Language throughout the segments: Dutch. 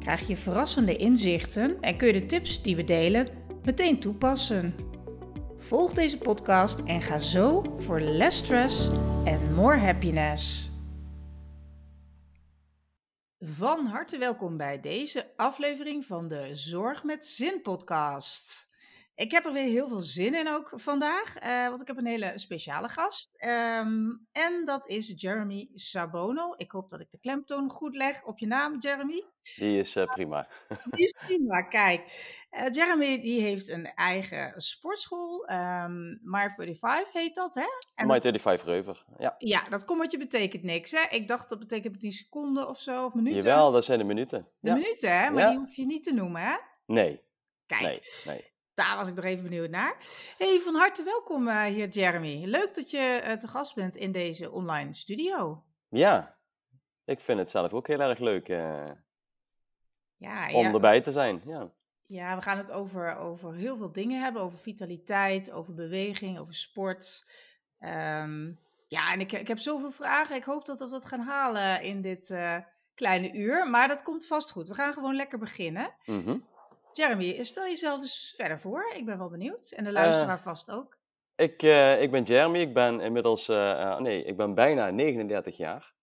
krijg je verrassende inzichten en kun je de tips die we delen meteen toepassen. Volg deze podcast en ga zo voor less stress en more happiness. Van harte welkom bij deze aflevering van de Zorg met Zin podcast. Ik heb er weer heel veel zin in ook vandaag, uh, want ik heb een hele speciale gast. Um, en dat is Jeremy Sabono. Ik hoop dat ik de klemtoon goed leg op je naam, Jeremy. Die is uh, prima. Die is prima, kijk. Uh, Jeremy die heeft een eigen sportschool, um, My 35 heet dat, hè? En My 35 Reuver, ja. Ja, dat kommetje betekent niks, hè? Ik dacht dat betekent 10 seconden of zo, of minuten. Jawel, dat zijn de minuten. De ja. minuten, hè? Maar ja. die hoef je niet te noemen, hè? Nee. Kijk. Nee, nee. Daar was ik nog even benieuwd naar. Hey, van harte welkom uh, hier, Jeremy. Leuk dat je uh, te gast bent in deze online studio. Ja, ik vind het zelf ook heel erg leuk uh, ja, om ja. erbij te zijn. Ja. ja, we gaan het over, over heel veel dingen hebben. Over vitaliteit, over beweging, over sport. Um, ja, en ik, ik heb zoveel vragen. Ik hoop dat we dat gaan halen in dit kleine uur. Maar dat komt vast goed. We gaan gewoon lekker beginnen. Mm -hmm. Jeremy, stel jezelf eens verder voor. Ik ben wel benieuwd. En de luisteraar uh, vast ook. Ik, uh, ik ben Jeremy. Ik ben inmiddels... Uh, nee, ik ben bijna 39 jaar.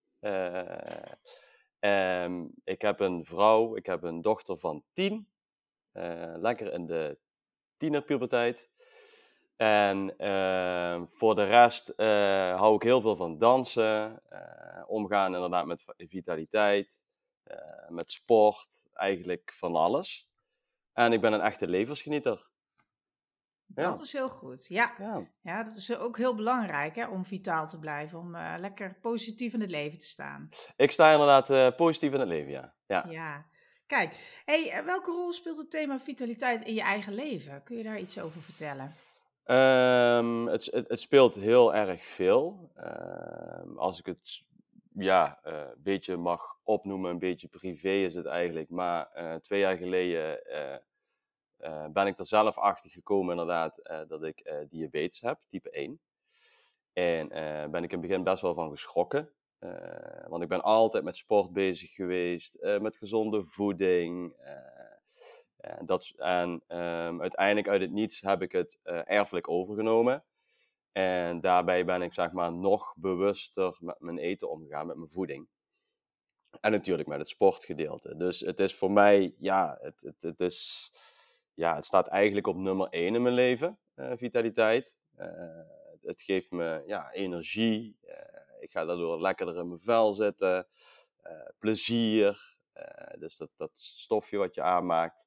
Um, ik heb een vrouw. Ik heb een dochter van 10. lekker in de tienerpuberteit. En ehm, voor de rest hou ik heel veel van dansen. omgaan inderdaad met vitaliteit. met sport. Eigenlijk van alles. En ik ben een echte levensgenieter. Dat ja. is heel goed. Ja. ja. Ja. dat is ook heel belangrijk hè, om vitaal te blijven. Om uh, lekker positief in het leven te staan. Ik sta inderdaad uh, positief in het leven, ja. Ja. ja. Kijk, hey, welke rol speelt het thema vitaliteit in je eigen leven? Kun je daar iets over vertellen? Um, het, het, het, speelt heel erg veel. Um, als ik het ja, uh, een beetje mag opnoemen, een beetje privé is het eigenlijk. Maar twee jaar geleden uh, ben ik er zelf achter gekomen inderdaad dat ik diabetes heb, type 1. En ben ik in het begin best wel van geschrokken. want ik ben altijd met sport bezig geweest, met gezonde voeding. dat, en um, uiteindelijk uit het niets heb ik het erfelijk overgenomen. En daarbij ben ik zeg maar nog bewuster met mijn eten omgegaan, met mijn voeding. En natuurlijk met het sportgedeelte. Dus het is voor mij, ja, het, het, het, is, ja, het staat eigenlijk op nummer 1 in mijn leven, uh, vitaliteit. Uh, het geeft me ja, energie. Uh, ik ga daardoor lekkerder in mijn vel zitten. plezier. dus dat, dat stofje wat je aanmaakt.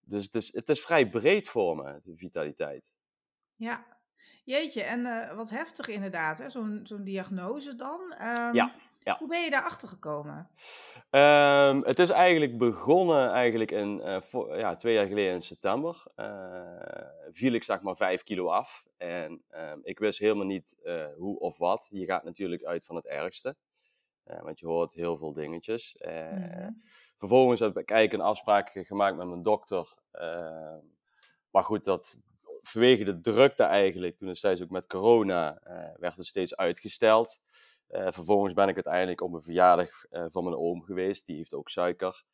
Dus het is, het is vrij breed voor me, de vitaliteit. Ja, Jeetje, en wat heftig inderdaad, zo'n zo'n diagnose dan. Um, ja, ja. Hoe ben je daarachter gekomen? Um, het is eigenlijk begonnen eigenlijk in, uh, voor, ja, twee jaar geleden in september. Uh, viel ik zeg maar vijf kilo af. En um, ik wist helemaal niet hoe of wat. Je gaat natuurlijk uit van het ergste. want je hoort heel veel dingetjes. Mm -hmm. Vervolgens heb ik eigenlijk een afspraak gemaakt met mijn dokter. maar goed, dat, vanwege de drukte eigenlijk, toen destijds ook met corona, werd het steeds uitgesteld. Uh, vervolgens ben ik uiteindelijk op een verjaardag uh, van mijn oom geweest, die heeft ook suiker.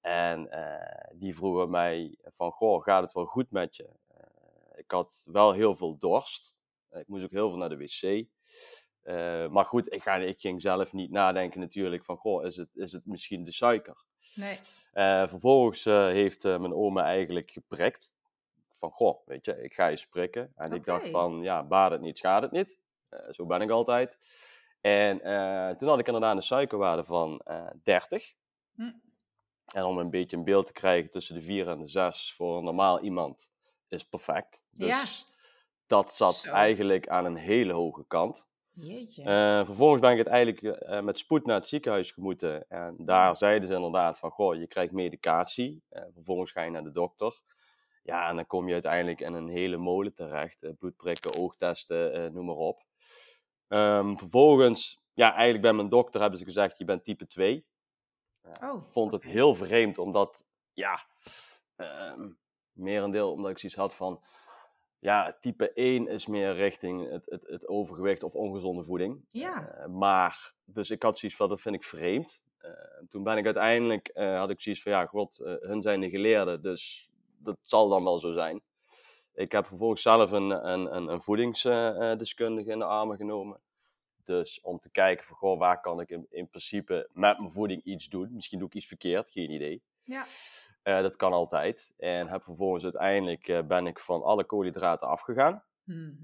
En die vroegen mij van, goh, gaat het wel goed met je? ik had wel heel veel dorst. ik moest ook heel veel naar de wc. maar goed, ik, ga, ik ging zelf niet nadenken natuurlijk van, goh, is het, is het misschien de suiker? Nee. vervolgens heeft mijn oma eigenlijk geprikt van, goh, weet je, ik ga je prikken. En okay. ik dacht van, ja, baat het niet, schaadt het niet. Zo ben ik altijd. En uh, toen had ik inderdaad een suikerwaarde van uh, 30. Hm. En om een beetje een beeld te krijgen tussen de 4 en de 6 voor een normaal iemand is perfect. Dus ja. dat zat zo. eigenlijk aan een hele hoge kant. Jeetje. Uh, vervolgens ben ik het eigenlijk uh, met spoed naar het ziekenhuis gemoeten. En daar zeiden ze inderdaad van, goh, je krijgt medicatie. Uh, vervolgens ga je naar de dokter. Ja, en dan kom je uiteindelijk in een hele molen terecht. Bloedprikken, oogtesten, noem maar op. Um, vervolgens, ja, eigenlijk bij mijn dokter hebben ze gezegd, je bent type 2. Uh, oh, vond het heel vreemd, omdat, ja, um, merendeel omdat ik zoiets had van, ja, type 1 is meer richting het, het, het overgewicht of ongezonde voeding. Ja. Uh, maar, dus ik had zoiets van, dat vind ik vreemd. Uh, toen ben ik uiteindelijk, uh, had ik zoiets van, ja, god, hun zijn de geleerden, dus dat zal dan wel zo zijn. Ik heb vervolgens zelf een, een, een, een voedingsdeskundige in de armen genomen. Dus om te kijken van, goh, waar kan ik in, in principe met mijn voeding iets doen? Misschien doe ik iets verkeerd, geen idee. Ja. Uh, dat kan altijd. En heb vervolgens uiteindelijk uh, ben ik van alle koolhydraten afgegaan. Mm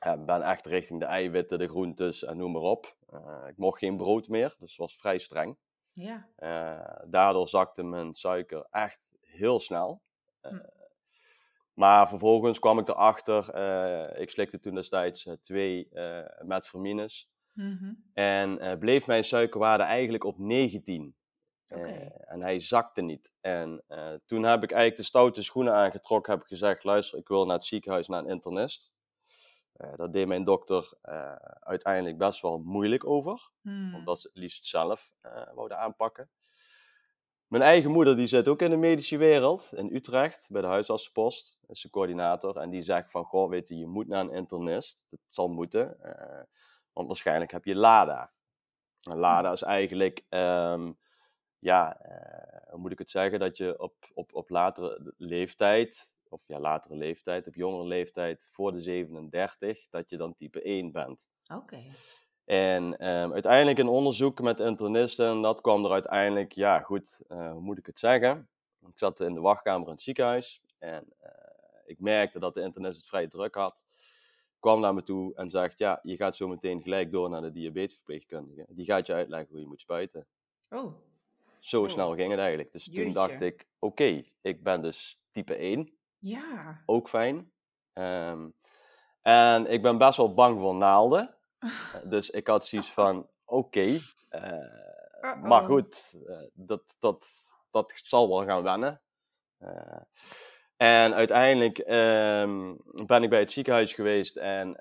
-hmm. ben echt richting de eiwitten, de groentes en noem maar op. Uh, ik mocht geen brood meer, dus was vrij streng. Ja. daardoor zakte mijn suiker echt heel snel. Hm. Maar vervolgens kwam ik erachter, ik slikte toen destijds twee metformines. Mm -hmm. En bleef mijn suikerwaarde eigenlijk op 19. Okay. en hij zakte niet. En uh, toen heb ik eigenlijk de stoute schoenen aangetrokken. Heb ik gezegd, luister, ik wil naar het ziekenhuis, naar een internist. Uh, dat deed mijn dokter uh, uiteindelijk best wel moeilijk over. Hmm. Omdat ze het liefst zelf wouden aanpakken. Mijn eigen moeder die zit ook in de medische wereld, in Utrecht, bij de huisartsenpost. Is ze coördinator. En die zegt van, goh, weet je, je moet naar een internist. Dat zal moeten. want waarschijnlijk heb je LADA. En LADA is eigenlijk... Um, ja, uh, hoe moet ik het zeggen, dat je op, op, op latere leeftijd, of ja, latere leeftijd, op jongere leeftijd, voor de 37, dat je dan type 1 bent. Oké. En um, uiteindelijk een onderzoek met internisten, dat kwam er uiteindelijk, ja goed, uh, hoe moet ik het zeggen? Ik zat in de wachtkamer in het ziekenhuis en uh, ik merkte dat de internist het vrij druk had. Kwam naar me toe en zegt, ja, je gaat zo meteen gelijk door naar de diabetesverpleegkundige. Die gaat je uitleggen hoe je moet spuiten. Oh, zo oh. snel ging het eigenlijk. Dus toen dacht ik, oké, ik ben dus type 1. Ja. Ook fijn. Um, en ik ben best wel bang voor naalden. Eh, dus ik had zoiets van, oké. Okay, uh, maar goed, uh, dat, dat, dat zal wel gaan wennen. en uiteindelijk um, ben ik bij het ziekenhuis geweest. En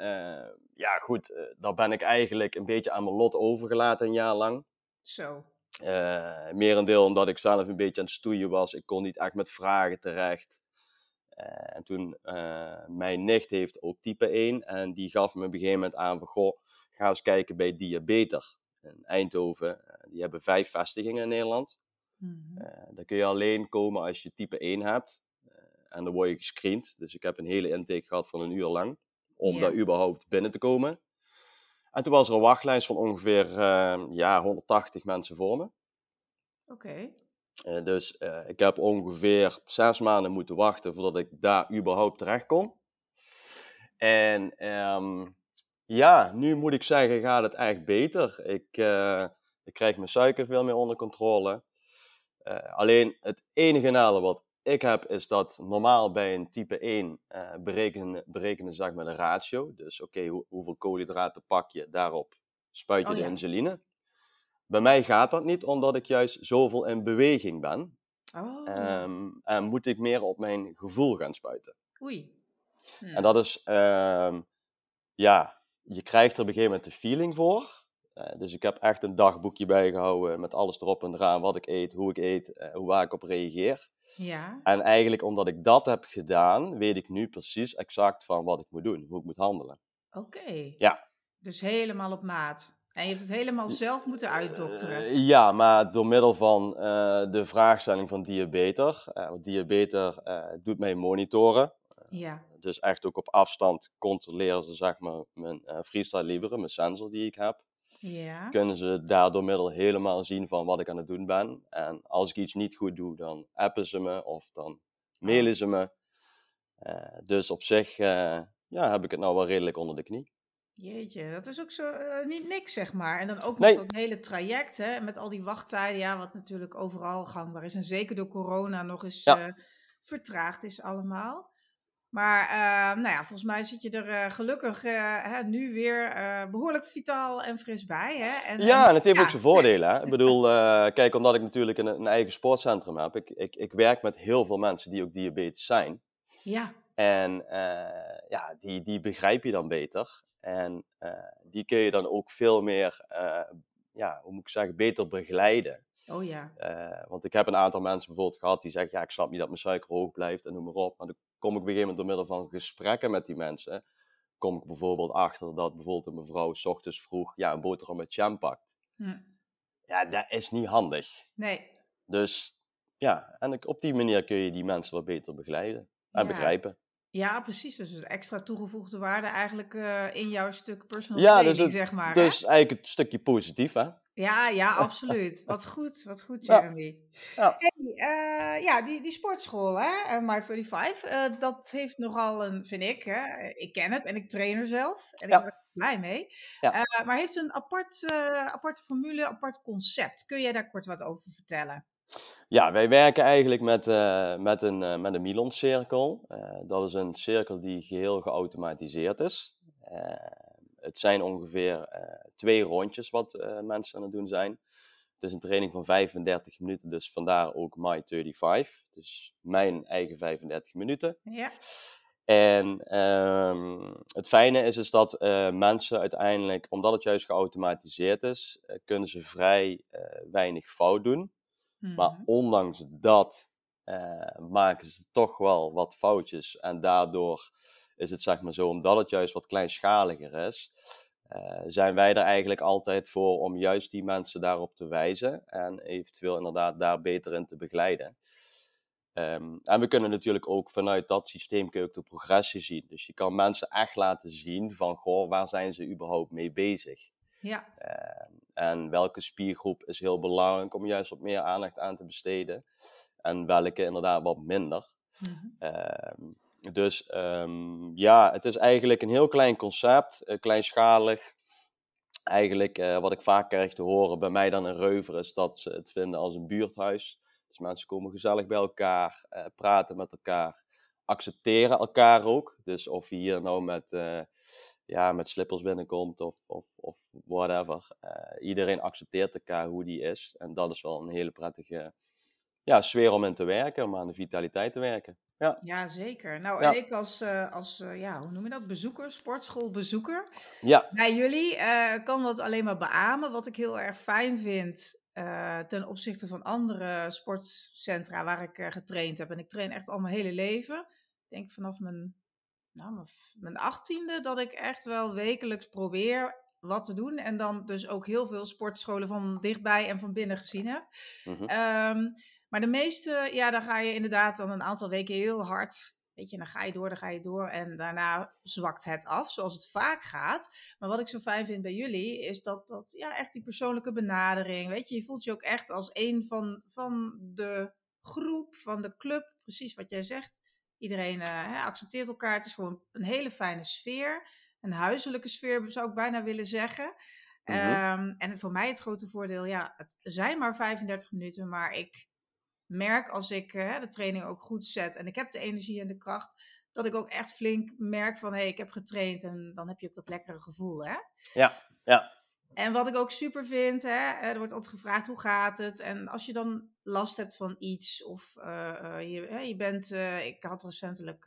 ja, goed, daar ben ik eigenlijk een beetje aan mijn lot overgelaten een jaar lang. Zo. Uh, merendeel omdat ik zelf een beetje aan het stoeien was. Ik kon niet echt met vragen terecht. Uh, en toen, uh, mijn nicht heeft ook type 1 en die gaf me op een gegeven moment aan van, goh, ga eens kijken bij Diabeter in Eindhoven. die hebben vijf vestigingen in Nederland. Mm -hmm. daar kun je alleen komen als je type 1 hebt. en dan word je gescreend. Dus ik heb een hele intake gehad van een uur lang, om daar überhaupt binnen te komen. En toen was er een wachtlijst van ongeveer uh, ja, 180 mensen voor me. Oké. Uh, dus uh, ik heb ongeveer zes maanden moeten wachten voordat ik daar überhaupt terecht kon. En um, ja, nu moet ik zeggen, gaat het echt beter. Ik, uh, ik krijg mijn suiker veel meer onder controle. alleen het enige nadeel wat ik heb is dat normaal bij een type 1 uh, berekenen, berekenen ze met een ratio. Dus oké, hoe, hoeveel koolhydraten pak je, daarop spuit je oh, de insuline. Bij mij gaat dat niet, omdat ik juist zoveel in beweging ben. Oh. Um, en moet ik meer op mijn gevoel gaan spuiten. Oei. Hm. En dat is, um, ja, je krijgt er op een gegeven moment de feeling voor. Uh, dus ik heb echt een dagboekje bijgehouden met alles erop en eraan, wat ik eet, hoe ik eet, uh, hoe waar ik op reageer. Ja. En eigenlijk omdat ik dat heb gedaan, weet ik nu precies exact van wat ik moet doen, hoe ik moet handelen. Oké. Ja. Dus helemaal op maat. En je hebt het helemaal zelf moeten uitdokteren. Uh, ja, maar door middel van de vraagstelling van Diabeter. want Diabeter doet mij monitoren. Ja. Dus echt ook op afstand controleren ze zeg maar mijn freestyle libre, mijn sensor die ik heb ja. kunnen ze daardoor middel helemaal zien van wat ik aan het doen ben. En als ik iets niet goed doe, dan appen ze me of dan mailen ze me. Dus op zich ja, heb ik het nou wel redelijk onder de knie. Jeetje, dat is ook zo uh, niet niks, zeg maar. En dan ook nog dat hele traject, hè, met al die wachttijden, ja, wat natuurlijk overal gangbaar is. En zeker door corona nog eens ja. vertraagd is allemaal. Maar uh, nou ja, volgens mij zit je er gelukkig hè, nu weer behoorlijk vitaal en fris bij. Hè? En, ja, en het heeft ook zijn voordelen. Hè? ik bedoel, kijk, omdat ik natuurlijk een, een eigen sportcentrum heb, ik, ik, ik werk met heel veel mensen die ook diabetes zijn. Ja. En eh, ja, die, die begrijp je dan beter. En eh, die kun je dan ook veel meer, eh, ja, hoe moet ik zeggen, beter begeleiden. Oh ja. Eh, want ik heb een aantal mensen bijvoorbeeld gehad die zeggen, ja, ik snap niet dat mijn suiker hoog blijft en noem maar op. Maar dan kom ik op een gegeven moment door middel van gesprekken met die mensen, kom ik bijvoorbeeld achter dat bijvoorbeeld een mevrouw s ochtends vroeg ja, een boterham met jam pakt. Hm. Ja, dat is niet handig. Nee. Dus ja, en op die manier kun je die mensen wat beter begeleiden en Ja. begrijpen. Ja, precies. Dus extra toegevoegde waarde eigenlijk eh, in jouw stuk personal Ja, training, dus, het, zeg maar. hè? dus eigenlijk het stukje positief, hè? Ja, ja, absoluut. Wat goed, wat goed. Jeremy. Ja. Hey, eh, ja, die, die sportschool, hè, eh, My35, eh, dat heeft nogal een, vind ik, hè, ik ken het en ik train er zelf en ik Ja. ben er blij mee. Maar heeft een apart, aparte formule, apart concept. Kun jij daar kort wat over vertellen? Ja, wij werken eigenlijk met, eh, met een, eh, met een Milon-cirkel. Eh, dat is een cirkel die geheel geautomatiseerd is. Het zijn ongeveer twee rondjes wat mensen aan het doen zijn. Het is een training van 35 minuten, dus vandaar ook My 35. Dus mijn eigen 35 minuten. Ja. En ehm, het fijne is, is dat mensen uiteindelijk, omdat het juist geautomatiseerd is, kunnen ze vrij weinig fout doen. Maar Mhm. ondanks dat eh, maken ze toch wel wat foutjes. En daardoor is het zeg maar zo, omdat het juist wat kleinschaliger is, eh, zijn wij er eigenlijk altijd voor om juist die mensen daarop te wijzen. En eventueel inderdaad daar beter in te begeleiden. Ehm, en we kunnen natuurlijk ook vanuit dat systeem kun je ook de progressie zien. Dus je kan mensen echt laten zien van, goh, waar zijn ze überhaupt mee bezig? Ja, Ehm, en welke spiergroep is heel belangrijk om juist wat meer aandacht aan te besteden. En welke inderdaad wat minder. Mhm. Ehm, dus ehm, ja, het is eigenlijk een heel klein concept, eh, kleinschalig. Eigenlijk eh, wat ik vaak krijg te horen bij mij dan in Reuver is dat ze het vinden als een buurthuis. Dus mensen komen gezellig bij elkaar, eh, praten met elkaar, accepteren elkaar ook. Dus of je hier nou met, eh, ja, met slippers binnenkomt of, of, of whatever. eh, iedereen accepteert elkaar hoe die is. En dat is wel een hele prettige ja, sfeer om in te werken, om aan de vitaliteit te werken. Ja, ja zeker. Nou, Ja. en ik als, eh, als eh, ja, hoe noem je dat, bezoeker, sportschoolbezoeker, ja, Bij jullie kan dat alleen maar beamen. Wat ik heel erg fijn vind ten opzichte van andere sportcentra waar ik getraind heb. En ik train echt al mijn hele leven. Ik denk vanaf mijn, nou, mijn, achttiende dat ik echt wel wekelijks probeer wat te doen. En dan dus ook heel veel sportscholen van dichtbij en van binnen gezien heb. mhm, Ehm, maar de meeste, ja, dan ga je inderdaad dan een aantal weken heel hard. Weet je, dan ga je door, dan ga je door. En daarna zwakt het af, zoals het vaak gaat. Maar wat ik zo fijn vind bij jullie, is dat, dat ja, echt die persoonlijke benadering. Weet je, je voelt je ook echt als een van, van de groep, van de club. Precies wat jij zegt. Iedereen eh, accepteert elkaar. Het is gewoon een hele fijne sfeer. Een huiselijke sfeer, zou ik bijna willen zeggen. Mhm. Ehm, en voor mij het grote voordeel, ja, het zijn maar 35 minuten, maar ik merk als ik eh, de training ook goed zet en ik heb de energie en de kracht, dat ik ook echt flink merk van hé, hey, ik heb getraind en dan heb je ook dat lekkere gevoel, hè? ja, ja, En wat ik ook super vind, hè, er wordt altijd gevraagd hoe gaat het. En als je dan last hebt van iets of eh, eh, je, je bent, eh, ik had recentelijk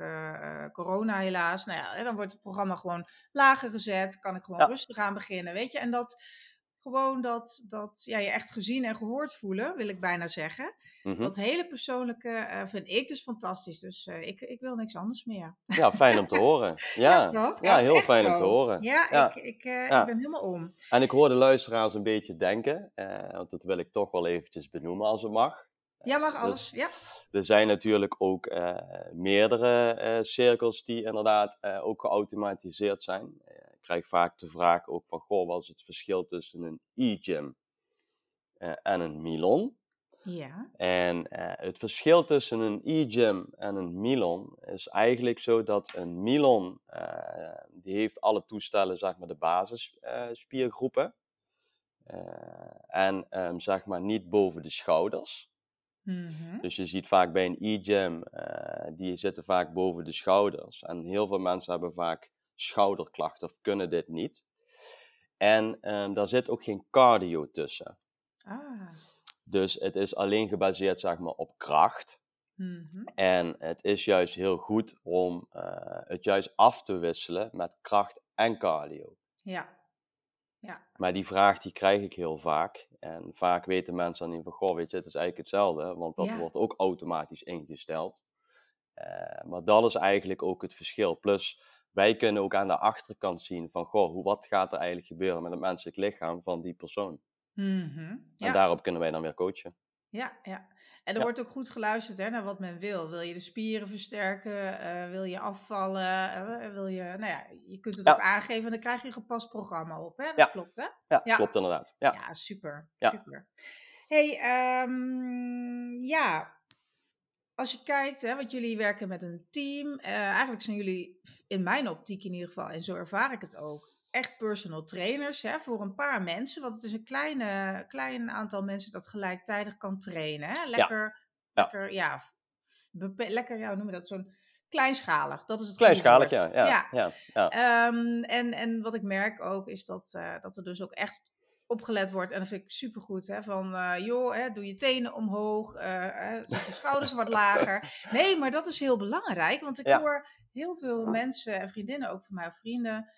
corona helaas. Nou ja, dan wordt het programma gewoon lager gezet. Kan ik gewoon Ja. rustig aan beginnen, weet je. En dat gewoon dat, dat ja, je echt gezien en gehoord voelen, wil ik bijna zeggen. mhm. Dat hele persoonlijke eh, vind ik dus fantastisch. Dus eh, ik, ik wil niks anders meer. ja, fijn om te horen. Ja, toch? ja het is heel fijn om te horen. Ja, Ja. Ik, ik, eh, Ja. ik ben helemaal om. En ik hoor de luisteraars een beetje denken, want dat wil ik toch wel eventjes benoemen als het mag. Ja, mag Dus- alles. Ja. Er zijn natuurlijk ook meerdere cirkels die inderdaad ook geautomatiseerd zijn. Krijg vaak de vraag ook van, goh, wat is het verschil tussen een e-gym eh, en een Milon? Ja. En eh, het verschil tussen een e-gym en een Milon is eigenlijk zo dat een Milon, eh, die heeft alle toestellen, zeg maar, de basisspiergroepen. en ehm, zeg maar niet boven de schouders. Mhm. Dus je ziet vaak bij een e-gym, die zitten vaak boven de schouders. En heel veel mensen hebben vaak schouderklachten of kunnen dit niet. En ehm, daar zit ook geen cardio tussen. Ah. Dus het is alleen gebaseerd zeg maar, op kracht. Mhm. En het is juist heel goed om eh, het juist af te wisselen met kracht en cardio. Ja. Ja. Maar die vraag die krijg ik heel vaak. En vaak weten mensen dan niet van, goh, weet je, het is eigenlijk hetzelfde. Want dat Ja. wordt ook automatisch ingesteld. Eh, maar dat is eigenlijk ook het verschil. Plus, wij kunnen ook aan de achterkant zien van, goh, hoe, wat gaat er eigenlijk gebeuren met het menselijk lichaam van die persoon. Mhm. En Ja. daarop kunnen wij dan weer coachen. Ja, ja. En er Ja. wordt ook goed geluisterd hè, naar wat men wil. Wil je de spieren versterken? Eh, wil je afvallen? Eh, wil je, nou ja, je kunt het Ja. ook aangeven en dan krijg je een gepast programma op. Hè? Dat Ja. klopt, hè? Ja, klopt inderdaad. Ja. Ja, super. Super. hey, ehm, ja. Als je kijkt, hè, want jullie werken met een team. eh, eigenlijk zijn jullie, in mijn optiek in ieder geval, en zo ervaar ik het ook, echt personal trainers hè, voor een paar mensen. Want het is een kleine, klein aantal mensen dat gelijktijdig kan trainen. Hè? Lekker, Ja. lekker, ja, lekker, ja, hoe noem je dat? Zo'n kleinschalig. Dat is het Kleinschalig, ja. ja, ja, ja. Ehm, en, en wat ik merk ook is dat, eh, dat er dus ook echt opgelet wordt. En dat vind ik supergoed. Hè, van eh, joh, hè, doe je tenen omhoog. eh, zet je schouders wat lager. Nee, maar dat is heel belangrijk. Want ik Ja. hoor heel veel mensen en vriendinnen ook van mij of vrienden.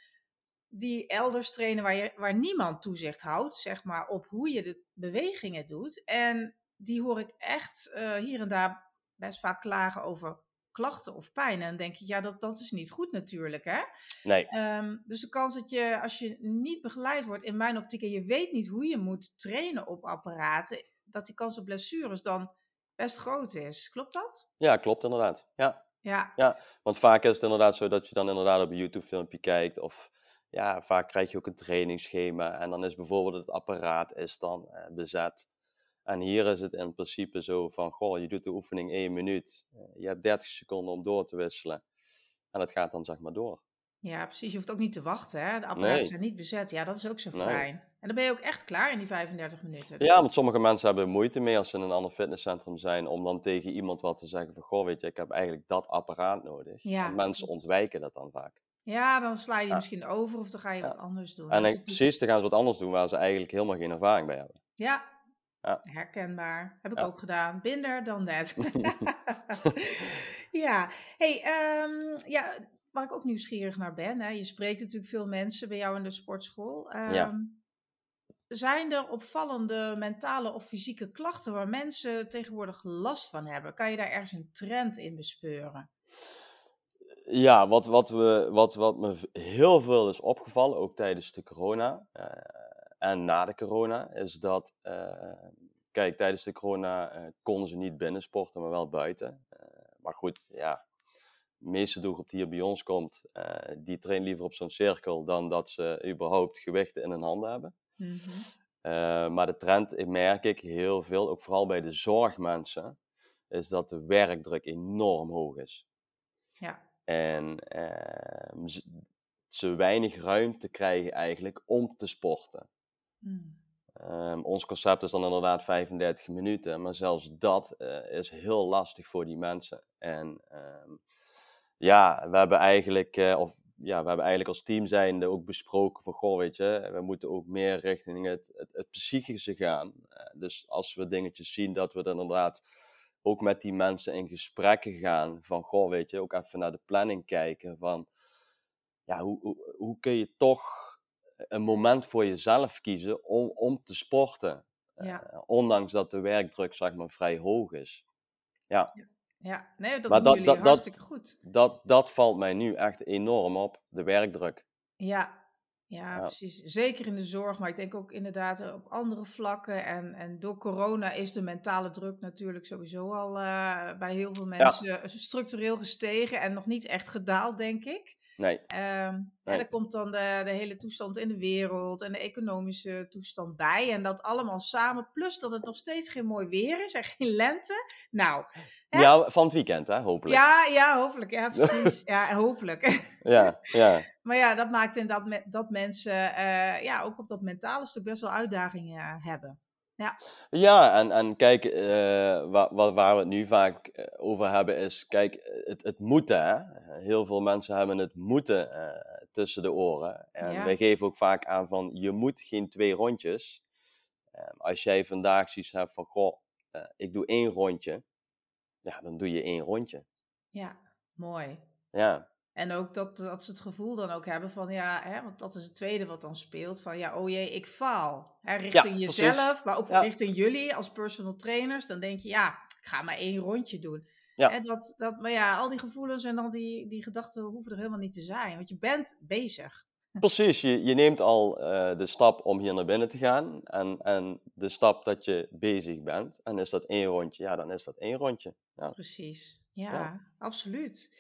Die elders trainen waar, je, waar niemand toezicht houdt, zeg maar, op hoe je de bewegingen doet. En die hoor ik echt eh, hier en daar best vaak klagen over klachten of pijn. En dan denk je, ja, dat, dat is niet goed natuurlijk, hè? Nee, Ehm, dus de kans dat je, als je niet begeleid wordt, in mijn optiek, en je weet niet hoe je moet trainen op apparaten, dat die kans op blessures dan best groot is. Klopt dat? ja, klopt inderdaad. Ja. Ja. Want vaak is het inderdaad zo dat je dan inderdaad op een YouTube-filmpje kijkt. Of ja, vaak krijg je ook een trainingsschema. En dan is bijvoorbeeld het apparaat is dan eh, bezet. En hier is het in principe zo van, goh, je doet de oefening één minuut. Eh, je hebt 30 seconden om door te wisselen. En het gaat dan zeg maar door. Ja, precies. Je hoeft ook niet te wachten, hè? De apparaten Nee. zijn niet bezet. Ja, dat is ook zo Nee. fijn. En dan ben je ook echt klaar in die 35 minuten. Ja, want sommige mensen hebben moeite mee als ze in een ander fitnesscentrum zijn. Om dan tegen iemand wat te zeggen van, goh, weet je, ik heb eigenlijk dat apparaat nodig. Ja. Mensen ontwijken dat dan vaak. Ja, dan sla je Ja. misschien over of dan ga je Ja. wat anders doen. En dan, precies, dan gaan ze wat anders doen waar ze eigenlijk helemaal geen ervaring bij hebben. Ja. Ja. herkenbaar. Heb ik Ja. ook gedaan. Binder dan net. ja, hey, ehm, ja, waar ik ook nieuwsgierig naar ben. Hè? Je spreekt natuurlijk veel mensen bij jou in de sportschool. Ja. Ehm, Zijn er opvallende mentale of fysieke klachten waar mensen tegenwoordig last van hebben? Kan je daar ergens een trend in bespeuren? Ja, wat, wat, we, wat, wat me heel veel is opgevallen, ook tijdens de corona eh, en na de corona, is dat, eh, kijk, tijdens de corona eh, konden ze niet binnen sporten, maar wel buiten. Eh, maar goed, ja, de meeste doelgroep die hier bij ons komt, die traint liever op zo'n cirkel dan dat ze überhaupt gewichten in hun handen hebben. Mhm. Maar de trend merk ik heel veel, ook vooral bij de zorgmensen, is dat de werkdruk enorm hoog is. Ja. En ehm, ze, ze weinig ruimte krijgen eigenlijk om te sporten. Mm. Ehm, ons concept is dan inderdaad 35 minuten, maar zelfs dat eh, is heel lastig voor die mensen. En ehm, ja, we hebben eigenlijk, eh, of ja, we hebben eigenlijk als team zijnde ook besproken van, goh, weet je, we moeten ook meer richting het, het, het psychische gaan. Eh, dus als we dingetjes zien, dat we dan inderdaad ook met die mensen in gesprekken gaan van, goh, weet je, ook even naar de planning kijken van, ja, hoe, hoe, hoe kun je toch een moment voor jezelf kiezen om, om te sporten? Ja. Eh, ondanks dat de werkdruk, zeg maar, vrij hoog is. Ja, ja, nee, dat Maar doen dat- jullie dat- hartstikke goed. dat, dat valt mij nu echt enorm op, de werkdruk. Ja, ja, Ja. precies. Zeker in de zorg, maar ik denk ook inderdaad eh, op andere vlakken. En, en door corona is de mentale druk natuurlijk sowieso al eh, bij heel veel mensen structureel gestegen en nog niet echt gedaald, denk ik. Nee, En Nee. er komt dan de, de hele toestand in de wereld en de economische toestand bij. En dat allemaal samen, plus dat het nog steeds geen mooi weer is en geen lente. Nou, Hè? ja, van het weekend, hè, hopelijk. ja, ja, hopelijk. Ja, precies. Ja, hopelijk. ja, ja. Maar ja, dat maakt in dat, me- dat mensen eh, ja, ook op dat mentale stuk best wel uitdagingen hebben. Ja, en, en kijk, eh, wa- wa- waar we het nu vaak eh, over hebben is, kijk, het, het moeten, hè. Heel veel mensen hebben het moeten eh, tussen de oren. En Ja. wij geven ook vaak aan van, je moet geen twee rondjes. Eh, als jij vandaag zoiets hebt van, goh, eh, ik doe één rondje. ja, dan doe je één rondje. Ja, mooi. Ja, En ook dat, dat ze het gevoel dan ook hebben van ja, hè, want dat is het tweede wat dan speelt. Van ja, oh jee, ik faal. Hè, richting jezelf, maar ook Ja. richting jullie als personal trainers. Dan denk je ja, ik ga maar één rondje doen. Ja. En dat, dat, maar ja, al die gevoelens en dan die, die gedachten hoeven er helemaal niet te zijn. Want je bent bezig. precies. Je, je neemt al eh, de stap om hier naar binnen te gaan. En, en de stap dat je bezig bent. En is dat één rondje? Ja, dan is dat één rondje. Ja. Precies. Ja. absoluut.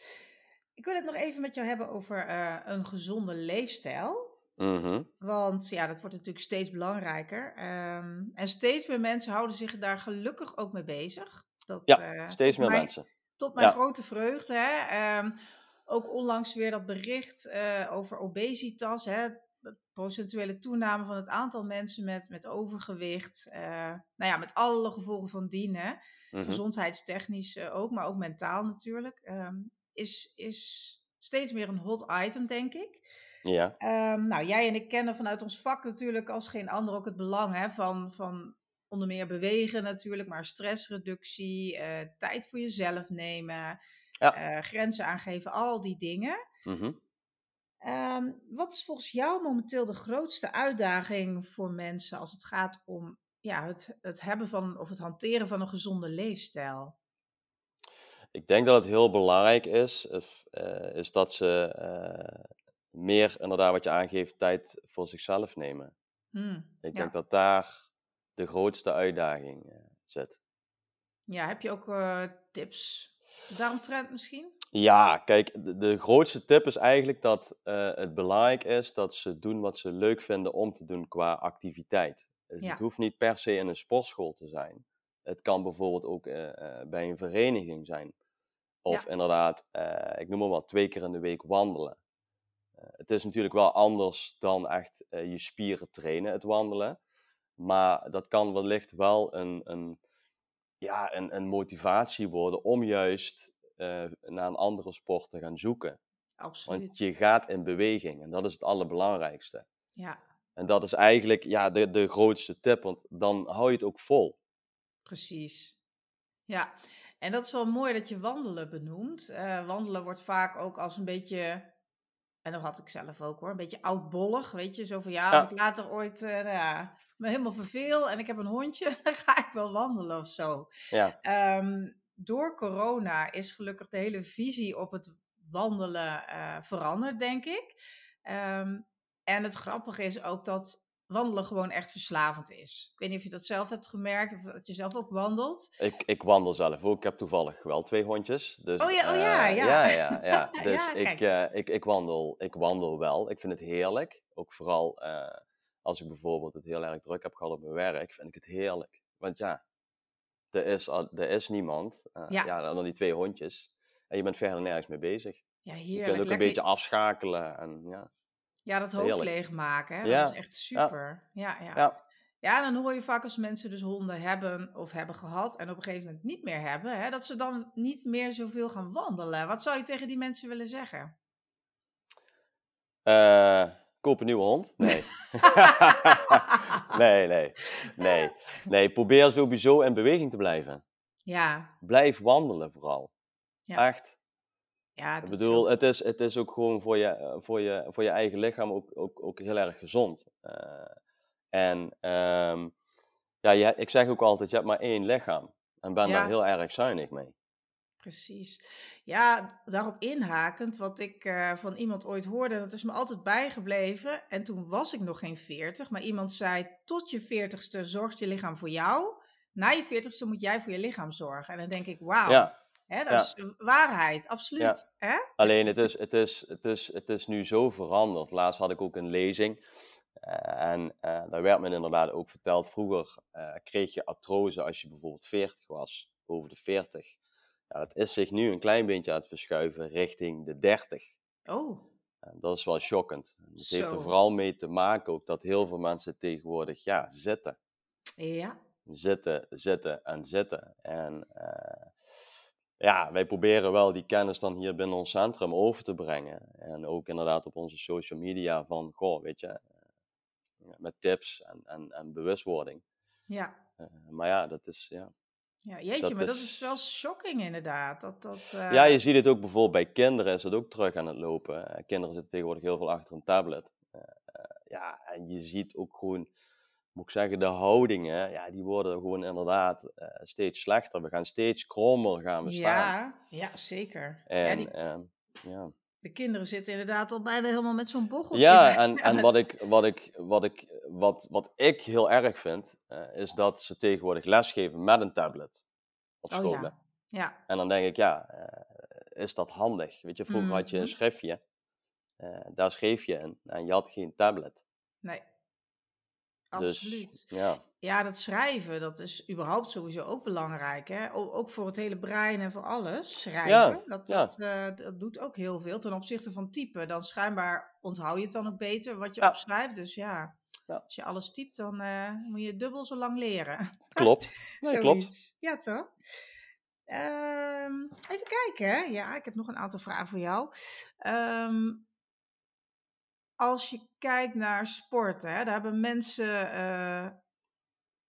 Ik wil het nog even met jou hebben over eh, een gezonde leefstijl. Mhm. Want ja, dat wordt natuurlijk steeds belangrijker. Ehm, en steeds meer mensen houden zich daar gelukkig ook mee bezig. Dat, Ja, eh, Steeds meer mijn- mensen. Tot mijn Ja. grote vreugde. Hè? Ehm, ook onlangs weer dat bericht eh, over obesitas. Hè? De procentuele toename van het aantal mensen met, met overgewicht. nou ja, met alle gevolgen van dien. Hè? Mhm. gezondheidstechnisch ook, maar ook mentaal natuurlijk, ehm, is, is steeds meer een hot item, denk ik. Ja, Ehm, nou, jij en ik kennen vanuit ons vak natuurlijk als geen ander ook het belang hè, van, van onder meer bewegen natuurlijk, maar stressreductie, eh, tijd voor jezelf nemen, Ja. eh, grenzen aangeven, al die dingen. Mhm. Ehm, wat is volgens jou momenteel de grootste uitdaging voor mensen als het gaat om ja, het, het hebben van of het hanteren van een gezonde leefstijl? Ik denk dat het heel belangrijk is, is, eh, is dat ze eh, meer, inderdaad wat je aangeeft, tijd voor zichzelf nemen. Hmm, Ik ja. denk dat daar de grootste uitdaging eh, zit. Ja, heb je ook tips daaromtrent misschien? Ja, kijk, de, de grootste tip is eigenlijk dat het belangrijk is dat ze doen wat ze leuk vinden om te doen qua activiteit. Dus Ja. Het hoeft niet per se in een sportschool te zijn. Het kan bijvoorbeeld ook bij een vereniging zijn. Of Ja. inderdaad, eh, ik noem maar wat, twee keer in de week wandelen. Eh, het is natuurlijk wel anders dan echt eh, je spieren trainen, het wandelen. Maar dat kan wellicht wel een, een, ja, een, een motivatie worden om juist naar een andere sport te gaan zoeken. Absoluut. Want je gaat in beweging en dat is het allerbelangrijkste. Ja, En dat is eigenlijk ja, de, de grootste tip, want dan hou je het ook vol. precies. Ja, en dat is wel mooi dat je wandelen benoemt. Eh, wandelen wordt vaak ook als een beetje, en dat had ik zelf ook hoor, een beetje oudbollig. Weet je, zo van ja, als Ja. ik later ooit eh, nou ja, me helemaal verveel en ik heb een hondje, dan ga ik wel wandelen of zo. Ja, Ehm, door corona is gelukkig de hele visie op het wandelen eh, veranderd, denk ik. Ehm, en het grappige is ook dat wandelen gewoon echt verslavend is. Ik weet niet of je dat zelf hebt gemerkt of dat je zelf ook wandelt. ik, ik wandel zelf ook. Ik heb toevallig wel twee hondjes. Dus, Oh ja, oh ja, eh, ja. ja, ja, ja. Ja, Dus ik, eh, ik, ik, wandel, ik wandel wel. Ik vind het heerlijk. Ook vooral eh, als ik bijvoorbeeld het heel erg druk heb gehad op mijn werk, vind ik het heerlijk. Want ja, er is, er is niemand. Ja. ja. dan die twee hondjes. En je bent verder nergens mee bezig. Ja, Je heerlijk. kunt ook een Lekker- beetje afschakelen. En, ja. Ja, dat hoofd leegmaken. Hè? Ja, Dat is echt super. Ja, ja. Ja. Ja, dan hoor je vaak als mensen dus honden hebben of hebben gehad en op een gegeven moment niet meer hebben, hè, dat ze dan niet meer zoveel gaan wandelen. Wat zou je tegen die mensen willen zeggen? Eh, koop een nieuwe hond? Nee. nee, nee, nee. Nee, probeer sowieso in beweging te blijven. Ja, Blijf wandelen vooral. Ja, Echt. Ja Ik bedoel, is het is, het is ook gewoon voor je, eh, voor je, voor je eigen lichaam ook, ook, ook heel erg gezond. Eh, en ehm, ja, je, ik zeg ook altijd, je hebt maar één lichaam. En ben Ja. daar heel erg zuinig mee. Precies. Ja, daarop inhakend, wat ik eh, van iemand ooit hoorde, dat is me altijd bijgebleven. En toen was ik nog geen 40, maar iemand zei: Tot je 40ste zorgt je lichaam voor jou. Na je 40ste moet jij voor je lichaam zorgen. En dan denk ik: Wauw, Ja, hè, dat ja. is waarheid, absoluut. Hè? Alleen het is, het, is, het, is, het is nu zo veranderd. Laatst had ik ook een lezing. eh, en eh, daar werd me inderdaad ook verteld. Vroeger eh, kreeg je artrose als je bijvoorbeeld 40 was, boven de 40. Ja, dat is zich nu een klein beetje aan het verschuiven richting de 30. Oh, En dat is wel shockend. En Het heeft er vooral mee te maken ook dat heel veel mensen tegenwoordig ja, zitten. ja. Zitten, zitten en zitten. En ja, wij proberen wel die kennis dan hier binnen ons centrum over te brengen. En ook inderdaad op onze social media van, goh, weet je, eh, met tips en, en, en bewustwording. Ja. Eh, maar ja, dat is, ja, Ja, jeetje, Dat maar dat is- is wel shocking inderdaad. Dat, dat, eh, Ja, je ziet het ook bijvoorbeeld bij kinderen is het ook terug aan het lopen. Eh, kinderen zitten tegenwoordig heel veel achter een tablet. Eh, eh, ja, en je ziet ook gewoon, moet ik zeggen, de houdingen, ja, die worden gewoon inderdaad eh, steeds slechter. We gaan steeds krommer gaan we staan. ja, ja, zeker. En, ja, die, ehm, ja. de kinderen zitten inderdaad al bijna helemaal met zo'n bochel. Ja, en, en wat, ik, wat, ik, wat, ik, wat, wat ik heel erg vind, eh, is dat ze tegenwoordig lesgeven met een tablet op Oh scholen. ja. Ja, En dan denk ik, ja, eh, is dat handig? Weet je, vroeger had je een Mhm. schriftje, daar schreef je in en je had geen tablet. nee. Dus, Absoluut. ja. Ja, dat schrijven, dat is überhaupt sowieso ook belangrijk. Hè? O- ook voor het hele brein en voor alles. Schrijven, Ja, dat, ja. dat, eh, dat doet ook heel veel ten opzichte van typen. Dan schijnbaar onthoud je het dan ook beter wat je Ja. opschrijft. Dus ja, als je alles typt, dan eh, moet je dubbel zo lang leren. Klopt. Nee, klopt. Ja, toch? Ehm, even kijken. hè. Ja, ik heb nog een aantal vragen voor jou. Ehm, als je kijkt naar sporten, hè, daar hebben mensen eh,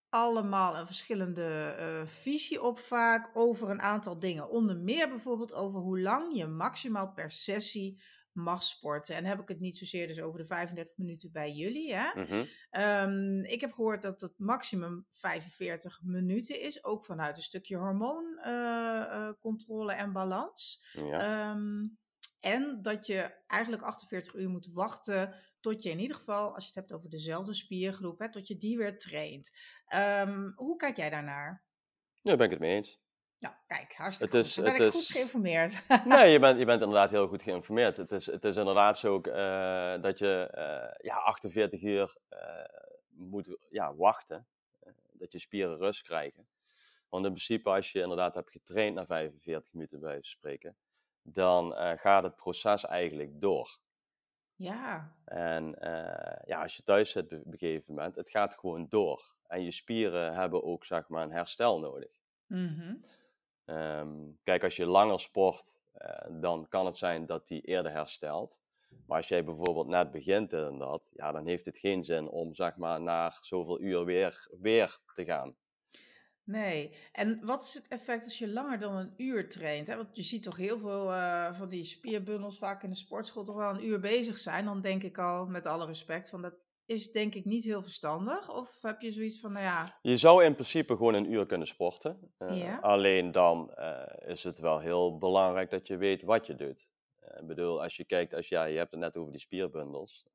allemaal een verschillende eh, visie op vaak over een aantal dingen. Onder meer bijvoorbeeld over hoe lang je maximaal per sessie mag sporten. En heb ik het niet zozeer dus over de 35 minuten bij jullie. Hè? Mhm. Ehm, ik heb gehoord dat het maximum 45 minuten is, ook vanuit een stukje hormooncontrole en balans. Ja. Ehm, en dat je eigenlijk 48 uur moet wachten tot je in ieder geval, als je het hebt over dezelfde spiergroep, hè, tot je die weer traint. Ehm, hoe kijk jij daarnaar? Daar ben ik het mee eens. Nou, kijk, hartstikke Het is- goed. Dan ben het ik goed geïnformeerd. Nee, je bent, je bent inderdaad heel goed geïnformeerd. Het is, het is inderdaad zo ook, eh, dat je eh, ja, 48 uur eh, moet ja, wachten. dat je spieren rust krijgen. Want in principe, als je inderdaad hebt getraind na 45 minuten bij spreken, dan eh, gaat het proces eigenlijk door. ja, En eh, ja, als je thuis zit op een gegeven moment, het gaat gewoon door. En je spieren hebben ook zeg maar een herstel nodig. mhm. Ehm, kijk, als je langer sport, eh, dan kan het zijn dat die eerder herstelt. Maar als jij bijvoorbeeld net begint dat, ja, dan heeft het geen zin om zeg maar na zoveel uur weer, weer te gaan. Nee. En wat is het effect als je langer dan een uur traint? Hè? Want je ziet toch heel veel eh, van die spierbundels vaak in de sportschool toch wel een uur bezig zijn. Dan denk ik al, met alle respect, van dat is denk ik niet heel verstandig. Of heb je zoiets van, nou ja, Je zou in principe gewoon een uur kunnen sporten. Eh, Ja. Alleen dan eh, is het wel heel belangrijk dat je weet wat je doet. Ik bedoel, als je kijkt, als, ja, je hebt het net over die spierbundels.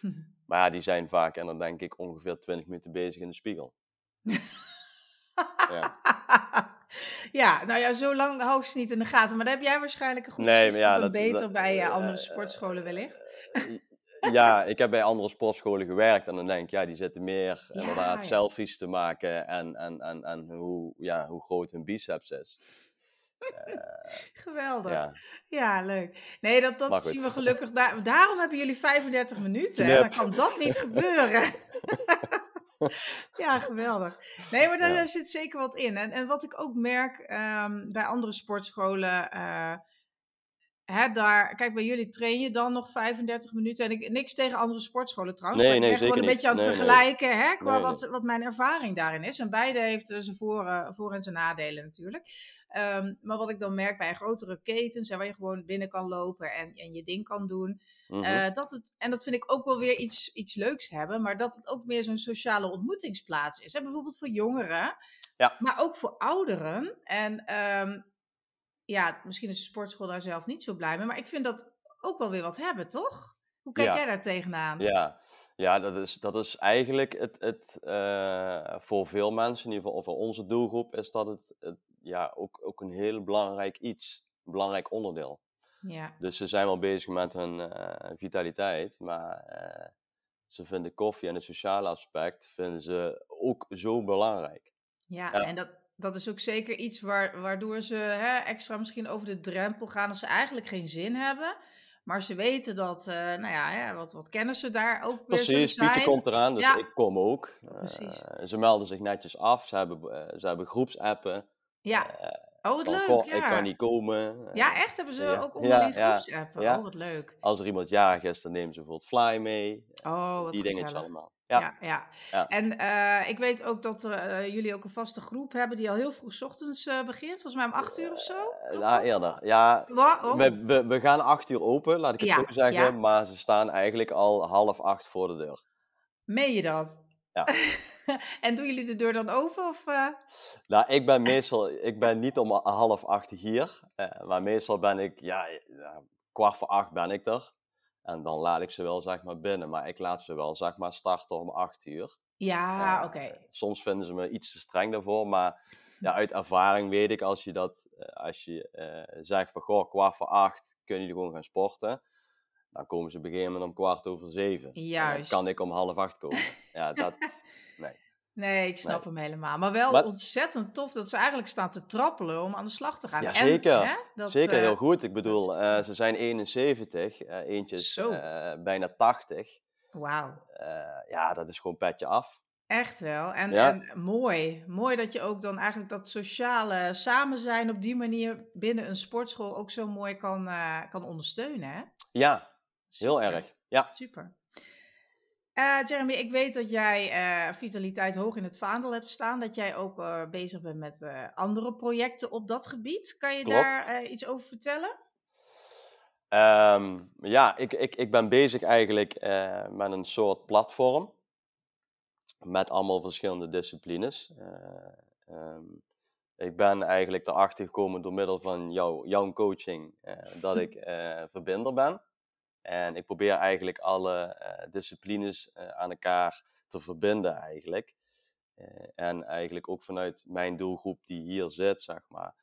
maar ja, die zijn vaak, en dan denk ik, ongeveer 20 minuten bezig in de spiegel. Ja. ja, nou ja, zo lang hou ik ze niet in de gaten. Maar daar heb jij waarschijnlijk een goed Nee, ja, dat- beter dat- bij eh, andere eh, sportscholen wellicht. ja, ik heb bij andere sportscholen gewerkt en dan denk ik, ja, die zitten meer Ja, inderdaad ja. selfies te maken en, en, en, en hoe, ja, hoe groot hun biceps is. Geweldig. Ja, Ja, leuk. Nee, dat, dat zien we gelukkig. Daar, daarom hebben jullie 35 minuten. hè. Dan kan dat niet gebeuren. ja, geweldig. Nee, maar daar, Ja. zit zeker wat in. En, en wat ik ook merk ehm, bij andere sportscholen. eh, hè, daar, kijk, bij jullie train je dan nog 35 minuten. En ik, niks tegen andere sportscholen trouwens. Nee, maar ik nee, ben gewoon een niet. beetje aan het Nee, nee. vergelijken hè, qua Nee, wat, wat mijn ervaring daarin is. En beide heeft zijn voor, eh, voor- en zijn nadelen natuurlijk. Ehm, maar wat ik dan merk bij grotere ketens, hè, waar je gewoon binnen kan lopen en, en je ding kan doen. mhm. eh, dat het, en dat vind ik ook wel weer iets, iets leuks hebben, maar dat het ook meer zo'n sociale ontmoetingsplaats is. Hè? Bijvoorbeeld voor jongeren, Ja. maar ook voor ouderen. En ehm, ja, misschien is de sportschool daar zelf niet zo blij mee, maar ik vind dat ook wel weer wat hebben, toch? Hoe kijk Ja. jij daar tegenaan? Ja, ja dat, is, dat is eigenlijk het, het eh, voor veel mensen, in ieder geval voor onze doelgroep, is dat het, het ja, ook, ook een heel belangrijk iets, een belangrijk onderdeel. Ja. Dus ze zijn wel bezig met hun eh, vitaliteit, maar eh, ze vinden koffie en het sociale aspect vinden ze ook zo belangrijk. Ja, Ja. en dat, dat is ook zeker iets waar, waardoor ze hè, extra misschien over de drempel gaan als ze eigenlijk geen zin hebben. Maar ze weten dat, eh, nou ja, hè, wat, wat kennissen daar ook weer Precies, Pietje zijn. komt eraan, dus Ja. ik kom ook. Precies. Eh, ze melden zich netjes af, ze hebben, eh, ze hebben groepsappen. Ja, Oh, wat Van, leuk, goh, ja. ik kan niet komen. Ja, eh, echt? Hebben ze ja, ook onderling ja. Oh, wat leuk. Als er iemand jarig is, dan nemen ze bijvoorbeeld Fly mee. Oh, wat die dingetjes allemaal. Ja, Ja. En eh, ik weet ook dat eh, jullie ook een vaste groep hebben die al heel vroeg 's ochtends eh, begint. Volgens mij om acht uur of zo. Eh, ja, eerder. Ja, oh. we, we, we gaan acht uur open, laat ik het zo zeggen. Maar ze staan eigenlijk al half acht voor de deur. Meen je dat? Ja. en doen jullie de deur dan open? Of, eh? Nou, ik ben meestal, ik ben niet om half acht hier. eh, maar meestal ben ik, ja, kwart voor acht ben ik er. En dan laat ik ze wel, zeg maar, binnen. Maar ik laat ze wel, zeg maar, starten om acht uur. Ja, Eh, oké. Soms vinden ze me iets te streng daarvoor, maar ja, uit ervaring weet ik als je dat, eh, als je eh, zegt van goh, kwart voor acht kunnen jullie gewoon gaan sporten, dan komen ze op een gegeven moment om kwart over zeven. En Juist. dan kan ik om half acht komen. Ja, dat, nee. Nee, ik snap Nee. hem helemaal. Maar wel Maar- ontzettend tof dat ze eigenlijk staan te trappelen om aan de slag te gaan. Ja, En, zeker. hè, dat, Zeker eh, heel goed. Ik bedoel, is- eh, ze zijn 71, eh, eentje is eh, bijna 80. Wauw. Eh, ja, dat is gewoon petje af. Echt wel. En, Ja. en mooi. Mooi dat je ook dan eigenlijk dat sociale samen zijn op die manier binnen een sportschool ook zo mooi kan, eh, kan ondersteunen. Hè? Ja, heel erg. Ja. Super. Eh, Jeremy, ik weet dat jij eh, vitaliteit hoog in het vaandel hebt staan. Dat jij ook eh, bezig bent met andere projecten op dat gebied. Kan je Klopt. daar iets over vertellen? Ehm, ja, ik, ik, ik ben bezig eigenlijk met een soort platform. Met allemaal verschillende disciplines. Eh, ehm, ik ben eigenlijk erachter gekomen door middel van jou, jouw coaching dat ik verbinder ben. En ik probeer eigenlijk alle eh, disciplines eh, aan elkaar te verbinden eigenlijk. Eh, en eigenlijk ook vanuit mijn doelgroep die hier zit, zeg maar,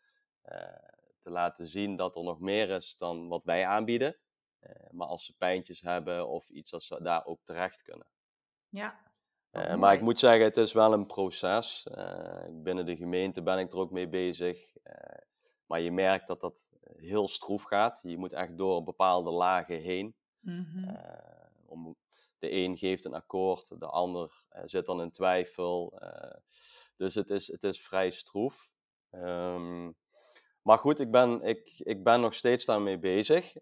te laten zien dat er nog meer is dan wat wij aanbieden. Maar als ze pijntjes hebben of iets, als ze daar ook terecht kunnen. Ja. Maar ik moet zeggen, het is wel een proces. Binnen de gemeente ben ik er ook mee bezig. Maar je merkt dat dat heel stroef gaat. Je moet echt door bepaalde lagen heen. Mhm. Eh, om, de een geeft een akkoord, de ander eh, zit dan in twijfel. eh, dus het is, het is vrij stroef. Ehm, maar goed, ik ben, ik, ik ben nog steeds daarmee bezig.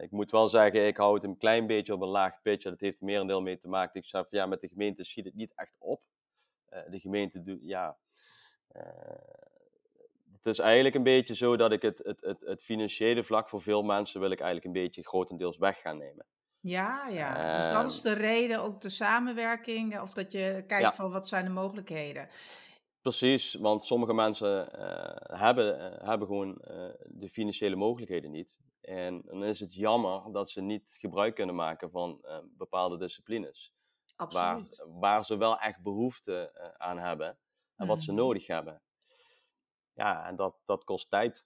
Ik moet wel zeggen, ik hou het een klein beetje op een laag pitje. Dat heeft er merendeel mee te maken. Ik zeg van ja, met de gemeente schiet het niet echt op. De gemeente doet, ja. Het is eigenlijk een beetje zo dat ik het, het, het, het financiële vlak voor veel mensen wil ik eigenlijk een beetje grotendeels weg gaan nemen. Ja, ja. Dus dat is de reden, ook de samenwerking. Of dat je kijkt Ja. van wat zijn de mogelijkheden. Precies, want sommige mensen eh, hebben, eh, hebben gewoon eh, de financiële mogelijkheden niet. En dan is het jammer dat ze niet gebruik kunnen maken van eh, bepaalde disciplines. Waar, Absoluut. waar ze wel echt behoefte eh, aan hebben en wat ze Mhm. nodig hebben. Ja, en dat, dat kost tijd.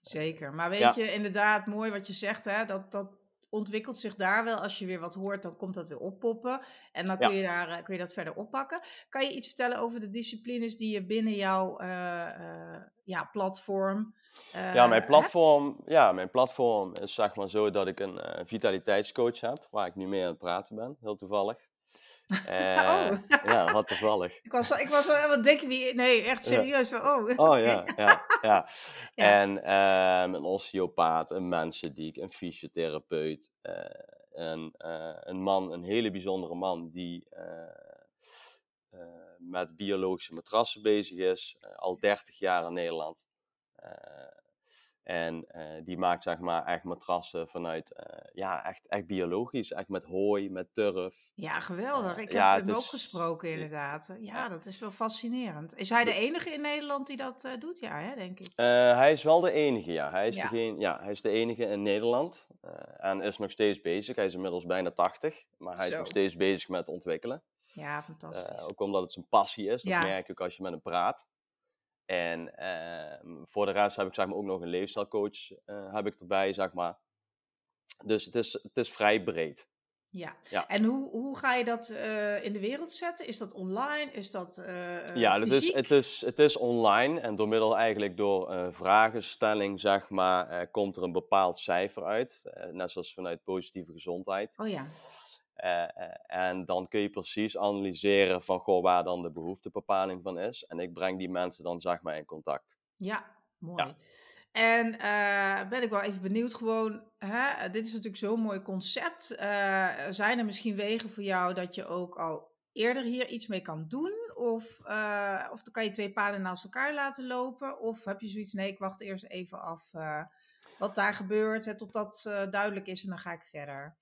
Zeker. Maar weet Ja. je, inderdaad, mooi wat je zegt, hè? Dat, dat ontwikkelt zich daar wel. Als je weer wat hoort, dan komt dat weer oppoppen. En dan Ja. kun, je daar, eh, kun je dat verder oppakken. Kan je iets vertellen over de disciplines die je binnen jouw eh, eh, ja, platform ja, eh, mijn hebt? platform, ja, mijn platform is zeg maar zo dat ik een eh, vitaliteitscoach heb, waar ik nu mee aan het praten ben, heel toevallig. Eh, Oh. Ja, wat toevallig. Ik was, ik was wel wat denken wie. Nee, echt Ja. serieus. Van, oh, Oh ja, ja, ja. Ja. En ehm, een osteopaat, een mensendiek, een fysiotherapeut, eh, een, eh, een man, een hele bijzondere man die met biologische matrassen bezig is, al 30 jaar in Nederland. En eh, die maakt zeg maar echt matrassen vanuit, eh, ja, echt, echt biologisch, echt met hooi, met turf. Ja, geweldig. Eh, Ik heb hem ook gesproken, inderdaad. Ja, dat is wel fascinerend. Is hij de enige in Nederland die dat doet? Ja, hè, denk ik. Hij is wel de enige, ja. Hij is, Ja. degene, ja, hij is de enige in Nederland en is nog steeds bezig. Hij is inmiddels bijna 80, maar hij is nog steeds bezig met ontwikkelen. Ja, fantastisch. ook omdat het zijn passie is, dat merk je ook als je met hem praat. En ehm, voor de rest heb ik zeg maar, ook nog een leefstijlcoach eh, heb ik erbij, zeg maar. Dus het is, het is vrij breed. Ja. ja. En hoe, hoe ga je dat eh, in de wereld zetten? Is dat online? Is dat eh Ja, het is, het, is, het is online en door middel eigenlijk door vragenstelling, zeg maar, komt er een bepaald cijfer uit. Net zoals vanuit positieve gezondheid. Oh ja. Eh, eh, en dan kun je precies analyseren van goh, waar dan de behoeftebepaling van is. En ik breng die mensen dan zeg maar in contact. Ja. mooi. En eh, ben ik wel even benieuwd, gewoon, hè, dit is natuurlijk zo'n mooi concept. Uh, zijn er misschien wegen voor jou dat je ook al eerder hier iets mee kan doen? Of, uh, of dan kan je twee paden naast elkaar laten lopen? Of heb je zoiets, nee, ik wacht eerst even af wat daar gebeurt, hè, totdat duidelijk is en dan ga ik verder?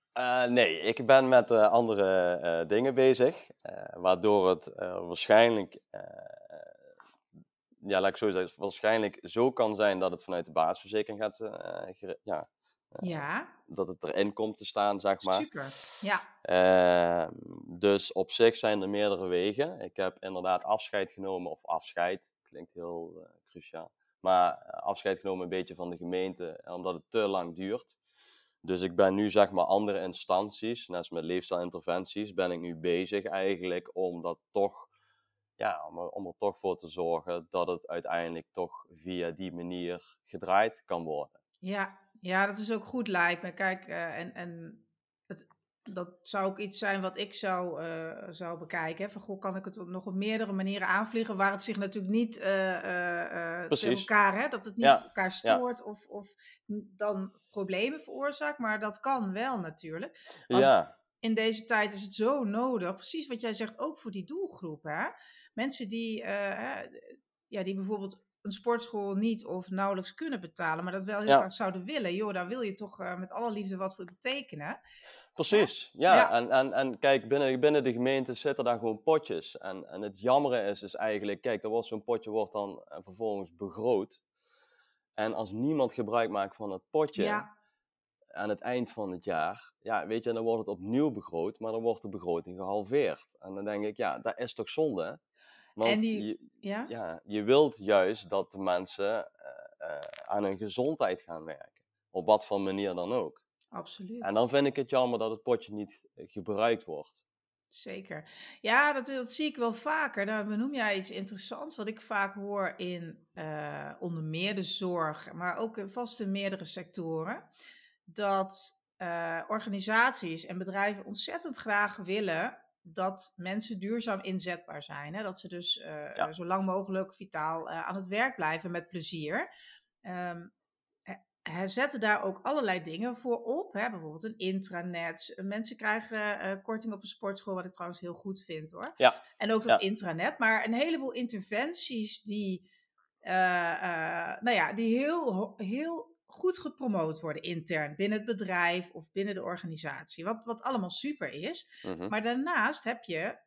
Nee, ik ben met andere dingen bezig, waardoor het waarschijnlijk ja, laat ik zo zeggen, waarschijnlijk zo kan zijn dat het vanuit de basisverzekering gaat, ja, ja. dat het erin komt te staan, zeg maar. Super, ja. Uh, dus op zich zijn er meerdere wegen. Ik heb inderdaad afscheid genomen, of afscheid, klinkt heel eh, cruciaal, maar afscheid genomen een beetje van de gemeente, omdat het te lang duurt. Dus ik ben nu, zeg maar, andere instanties, als met leefstijlinterventies, ben ik nu bezig eigenlijk om dat toch ja, om, er toch voor te zorgen dat het uiteindelijk toch via die manier gedraaid kan worden. Ja, ja dat is ook goed lijkt me. Kijk, uh, en, en dat zou ook iets zijn wat ik zou, uh, zou bekijken. Van, goh, kan ik het nog op meerdere manieren aanvliegen, waar het zich natuurlijk niet uh, tegen elkaar, hè? dat het niet ja. elkaar stoort ja. of, of dan problemen veroorzaakt, maar dat kan wel natuurlijk. Want ja. in deze tijd is het zo nodig, precies wat jij zegt, ook voor die doelgroep. Hè? mensen die, uh, ja, die bijvoorbeeld een sportschool niet of nauwelijks kunnen betalen, maar dat wel heel graag zouden willen. Joh, daar wil je toch met alle liefde wat voor betekenen. Precies, ja. ja. En, en, en kijk, binnen, binnen de gemeente zitten daar gewoon potjes. En, en het jammere is, is eigenlijk, kijk, er wordt zo'n potje wordt dan uh, vervolgens begroot. En als niemand gebruik maakt van het potje, ja. aan het eind van het jaar, ja, weet je, dan wordt het opnieuw begroot, maar dan wordt de begroting gehalveerd. En dan denk ik, ja, dat is toch zonde? Want en die, je, ja? ja? je wilt juist dat de mensen uh, uh, aan hun gezondheid gaan werken. Op wat voor manier dan ook. Absoluut. En dan vind ik het jammer dat het potje niet eh, gebruikt wordt. Zeker. Ja, dat, dat zie ik wel vaker. Daar benoem jij iets interessants, wat ik vaak hoor in uh, onder meer de zorg, maar ook vast in meerdere sectoren. Dat uh, organisaties en bedrijven ontzettend graag willen dat mensen duurzaam inzetbaar zijn. Hè? Dat ze dus uh, ja. zo lang mogelijk vitaal aan het werk blijven met plezier. Um, he, zetten daar ook allerlei dingen voor op. Hè? Bijvoorbeeld een intranet. Mensen krijgen uh, korting op een sportschool, wat ik trouwens heel goed vind hoor. Ja. En ook dat ja. intranet. Maar een heleboel interventies die, nou ja, die heel, heel goed gepromoot worden intern binnen het bedrijf of binnen de organisatie. Wat, wat allemaal super is. Mhm. Maar daarnaast heb je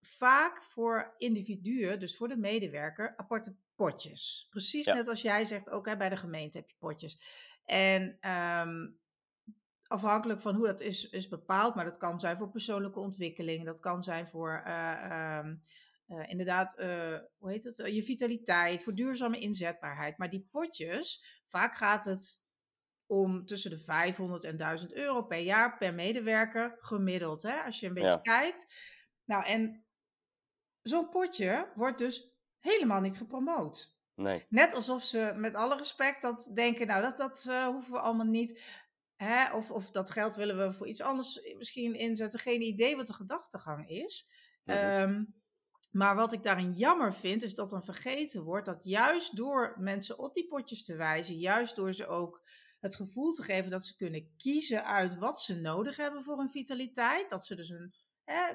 vaak voor individuen, dus voor de medewerker, aparte potjes. Precies Ja. net als jij zegt, ook hè, bij de gemeente heb je potjes. En ehm, afhankelijk van hoe dat is, is bepaald, maar dat kan zijn voor persoonlijke ontwikkeling, dat kan zijn voor eh, ehm, eh, inderdaad, eh, hoe heet het? je vitaliteit, voor duurzame inzetbaarheid. Maar die potjes, vaak gaat het om tussen de 500 en 1000 euro per jaar per medewerker gemiddeld. Hè? Als je een beetje Ja. kijkt. Nou, en zo'n potje wordt dus helemaal niet gepromoot. Nee. Net alsof ze met alle respect dat denken, nou dat, dat eh, hoeven we allemaal niet. Hè? Of, of dat geld willen we voor iets anders misschien inzetten. Geen idee wat de gedachtegang is. Mhm. Ehm, maar wat ik daarin jammer vind, is dat dan vergeten wordt dat juist door mensen op die potjes te wijzen, juist door ze ook het gevoel te geven dat ze kunnen kiezen uit wat ze nodig hebben voor hun vitaliteit, dat ze dus een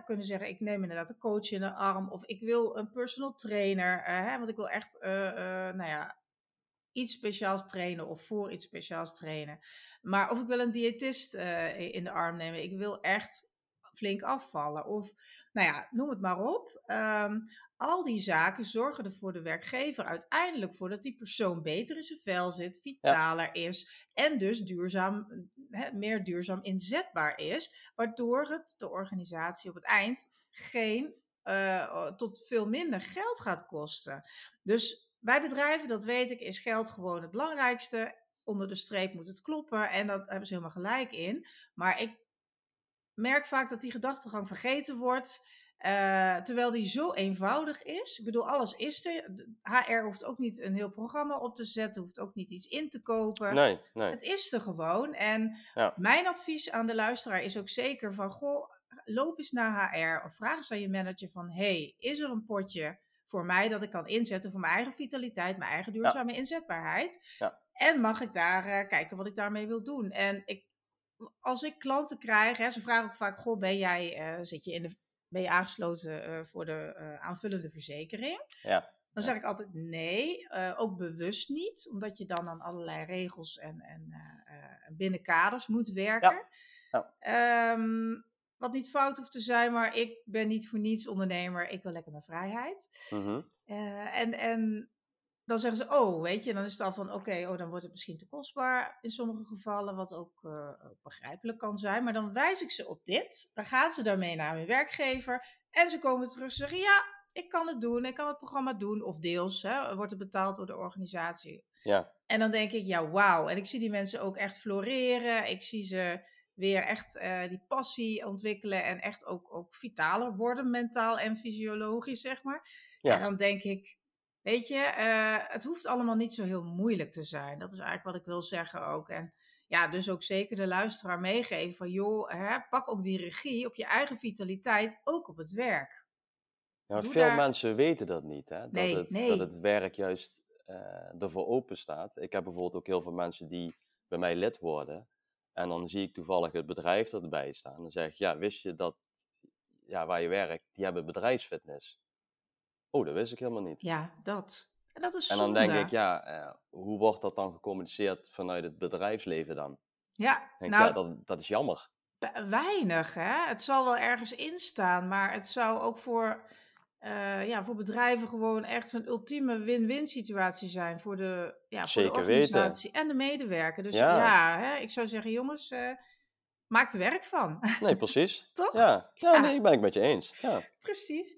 kunnen zeggen, ik neem inderdaad een coach in de arm of ik wil een personal trainer, eh, hè, want ik wil echt, eh, eh, nou ja, iets speciaals trainen of voor iets speciaals trainen. Maar of ik wil een diëtist in de arm nemen, ik wil echt flink afvallen. Of, nou ja, noem het maar op. Ehm, al die zaken zorgen er voor de werkgever uiteindelijk voor dat die persoon beter in zijn vel zit, vitaler is en dus duurzaam, meer duurzaam inzetbaar is, waardoor het de organisatie op het eind geen uh, tot veel minder geld gaat kosten. Dus bij bedrijven, dat weet ik, is geld gewoon het belangrijkste. Onder de streep moet het kloppen en dat hebben ze helemaal gelijk in. Maar ik merk vaak dat die gedachtegang vergeten wordt. Uh, terwijl die zo eenvoudig is. Ik bedoel, alles is er. HR hoeft ook niet een heel programma op te zetten, hoeft ook niet iets in te kopen. Nee, nee. Het is er gewoon. En Ja. mijn advies aan de luisteraar is ook zeker van, goh, loop eens naar HR of vraag eens aan je manager van, hey, is er een potje voor mij dat ik kan inzetten voor mijn eigen vitaliteit, mijn eigen duurzame inzetbaarheid. Ja. En mag ik daar eh, kijken wat ik daarmee wil doen. En ik, als ik klanten krijg, hè, ze vragen ook vaak: Goh, ben jij, eh, zit je in de, ben je aangesloten eh, voor de eh, aanvullende verzekering? Ja. Dan zeg ik altijd nee, ook bewust niet, omdat je dan aan allerlei regels en, en binnen kaders moet werken. Ja. Ehm, wat niet fout hoeft te zijn, maar ik ben niet voor niets ondernemer. Ik wil lekker mijn vrijheid. Eh, en, en dan zeggen ze, oh, weet je, dan is het al van, oké, oh, dan wordt het misschien te kostbaar in sommige gevallen, wat ook eh, begrijpelijk kan zijn. Maar dan wijs ik ze op dit, dan gaan ze daarmee naar hun werkgever en ze komen terug en zeggen, ja, ik kan het doen, ik kan het programma doen, of deels, hè, wordt het betaald door de organisatie. Ja. En dan denk ik, ja, wauw. En ik zie die mensen ook echt floreren. Ik zie ze weer echt eh, die passie ontwikkelen en echt ook, ook vitaler worden, mentaal en fysiologisch, zeg maar. Ja. En dan denk ik, weet je, eh, het hoeft allemaal niet zo heel moeilijk te zijn. Dat is eigenlijk wat ik wil zeggen ook. En ja, dus ook zeker de luisteraar meegeven van, joh, hè, pak ook die regie op je eigen vitaliteit, ook op het werk. Doe veel daar- mensen weten dat niet, hè? Dat, Nee, het, nee. dat het werk juist eh, ervoor open staat. Ik heb bijvoorbeeld ook heel veel mensen die bij mij lid worden. En dan zie ik toevallig het bedrijf erbij staan. Dan zeg ik, ja, wist je dat ja, waar je werkt, die hebben bedrijfsfitness? Oh, dat wist ik helemaal niet. Ja, dat. En dat is en dan zonde. denk ik, ja, eh, hoe wordt dat dan gecommuniceerd vanuit het bedrijfsleven dan? Ja, denk, nou, ja, dat, dat is jammer. Weinig, hè? Het zal wel ergens in staan, maar het zou ook voor, eh, ja, voor bedrijven gewoon echt een ultieme win-win situatie zijn voor de, ja, voor Zeker de weten. organisatie en de medewerker. Dus Ja. ja, hè, ik zou zeggen, jongens, eh, maak er werk van. Nee, precies. Toch? Ja, ja, Ja. nee, ben ik met je eens. Ja. Precies.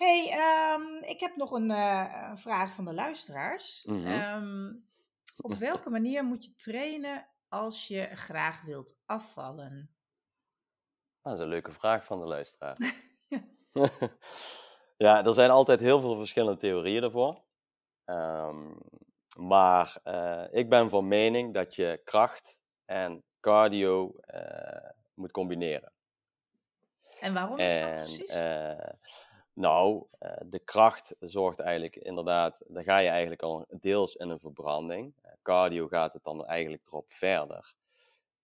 Hey, ehm, ik heb nog een, eh, een vraag van de luisteraars. Mhm. Ehm, op welke manier moet je trainen als je graag wilt afvallen? Dat is een leuke vraag van de luisteraar. Ja. ja, er zijn altijd heel veel verschillende theorieën ervoor. Ehm, maar eh, ik ben van mening dat je kracht en cardio eh, moet combineren. En waarom is dat En precies? Nou, eh, de kracht zorgt eigenlijk inderdaad, dan ga je eigenlijk al deels in een verbranding. Eh, cardio gaat het dan eigenlijk erop verder.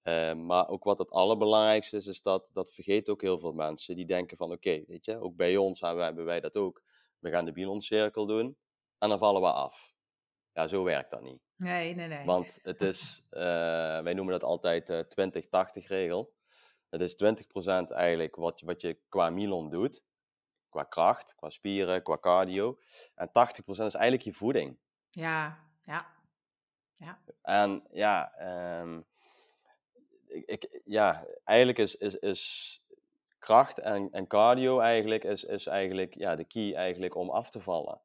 Eh, maar ook wat het allerbelangrijkste is, is dat, dat vergeten ook heel veel mensen. Die denken van, oké, weet je, ook bij ons hebben wij, hebben wij dat ook. We gaan de biloncirkel doen en dan vallen we af. Ja, zo werkt dat niet. Nee, nee, nee. Want het is, wij noemen dat altijd de 20-80 regel. Het is 20% eigenlijk wat, wat je qua milon doet. Qua kracht, qua spieren, qua cardio. En 80% is eigenlijk je voeding. Ja, ja. En ja, ehm, ik, ik, ja eigenlijk is, is, is kracht en, en cardio eigenlijk, is, is eigenlijk ja, de key eigenlijk om af te vallen.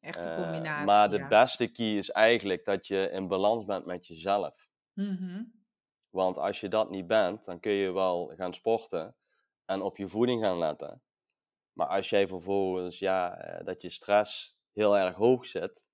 Echt de Eh, combinatie. maar de ja. beste key is eigenlijk dat je in balans bent met jezelf. Mhm. Want als je dat niet bent, dan kun je wel gaan sporten en op je voeding gaan letten. Maar als jij vervolgens, ja, eh, dat je stress heel erg hoog zit,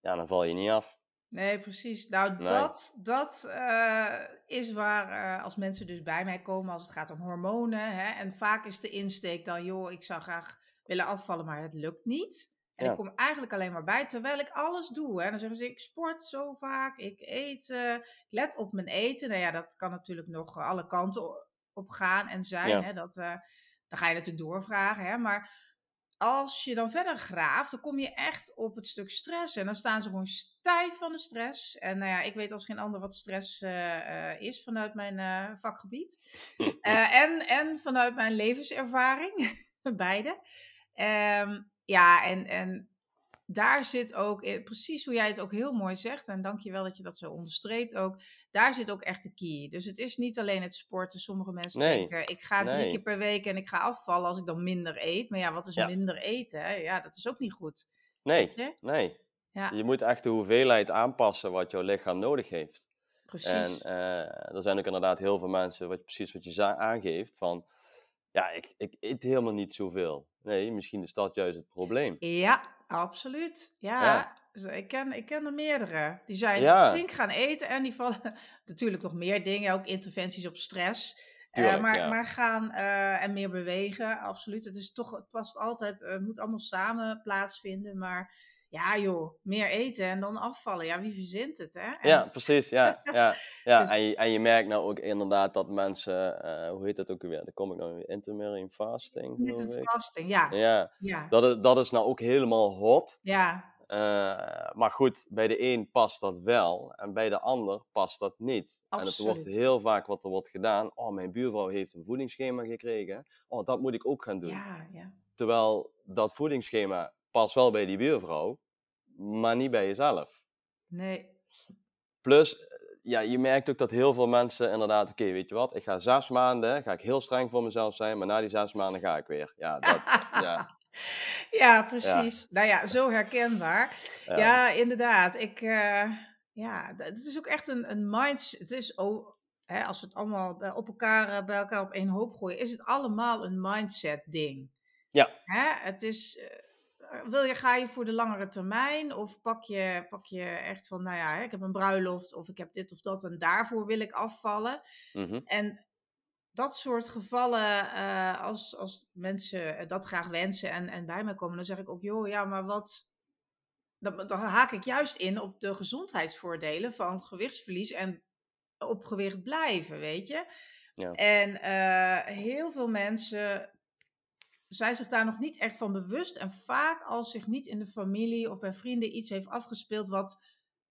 ja, dan val je niet af. Nee, precies. Nou, Nee. dat, dat eh, is waar eh, als mensen dus bij mij komen als het gaat om hormonen. Hè, en vaak is de insteek dan, joh, ik zou graag willen afvallen, maar het lukt niet. En Ja. ik kom eigenlijk alleen maar bij, terwijl ik alles doe. Hè. Dan zeggen ze, ik sport zo vaak, ik eet, ik let op mijn eten. Nou ja, dat kan natuurlijk nog alle kanten op gaan en zijn. Ja. Hè. Dat, dan ga je natuurlijk doorvragen. Hè. Maar als je dan verder graaft, dan kom je echt op het stuk stress. En dan staan ze gewoon stijf van de stress. En nou ja, ik weet als geen ander wat stress eh, eh, is vanuit mijn eh, vakgebied. En, en vanuit mijn levenservaring, beide. Ehm, ja, en, en daar zit ook, eh, precies hoe jij het ook heel mooi zegt, en dank je wel dat je dat zo onderstreept ook, daar zit ook echt de key. Dus het is niet alleen het sporten. Sommige mensen Nee, denken, ik ga drie nee. keer per week en ik ga afvallen als ik dan minder eet. Maar ja, wat is Ja. minder eten? hè? Ja, dat is ook niet goed. Nee, je? nee. Ja. Je moet echt de hoeveelheid aanpassen wat jouw lichaam nodig heeft. Precies. En eh, er zijn ook inderdaad heel veel mensen, wat, precies wat je aangeeft, van ja, ik, ik eet helemaal niet zoveel. Nee, misschien is dat juist het probleem. Ja, absoluut. Ja, Ja. ik, ken, ik ken er meerdere. Die zijn Ja. flink gaan eten en die vallen natuurlijk nog meer dingen, ook interventies op stress. Tuurlijk, maar, ja. maar gaan eh, en meer bewegen, absoluut. Het is toch, het past altijd, eh, het moet allemaal samen plaatsvinden. Maar ja, joh, meer eten en dan afvallen. Ja, wie verzint het, hè? En- Ja, precies. Ja, ja, ja. Dus- En, je, en je merkt nou ook inderdaad dat mensen, eh, hoe heet dat ook weer? Daar kom ik nou weer, intermittent fasting. Ik. fasting, ja. Ja, Ja, dat is, dat is nou ook helemaal hot. ja, Eh, maar goed, bij de een past dat wel en bij de ander past dat niet. En het wordt Absoluut. heel vaak wat er wordt gedaan. Oh, mijn buurvrouw heeft een voedingsschema gekregen. Oh, dat moet ik ook gaan doen. ja, ja. Terwijl dat voedingsschema past wel bij die buurvrouw, maar niet bij jezelf. Nee, Plus, eh, ja, je merkt ook dat heel veel mensen inderdaad, oké, weet je wat, ik ga zes maanden, ga ik heel streng voor mezelf zijn, maar na die zes maanden ga ik weer. Ja, dat, ja, ja, precies. Nou ja, zo herkenbaar. ja. Ja, inderdaad. Ik, eh, ja, het is ook echt een, een mindset. Het is, oh, hè, als we het allemaal bij- op elkaar, eh, bij elkaar op één hoop gooien, is het allemaal een mindset ding. Ja. Hè? Het is, eh, wil je, ga je voor de langere termijn of pak je, pak je echt van, nou ja, ik heb een bruiloft of ik heb dit of dat en daarvoor wil ik afvallen. Mhm. En dat soort gevallen, eh, als, als mensen eh, dat graag wensen en, en bij mij komen, dan zeg ik ook, joh, ja, maar wat. Dan, dan haak ik juist in op de gezondheidsvoordelen van gewichtsverlies en op gewicht blijven, weet je. Ja. En eh, heel veel mensen zijn zich daar nog niet echt van bewust. En vaak als zich niet in de familie of bij vrienden iets heeft afgespeeld wat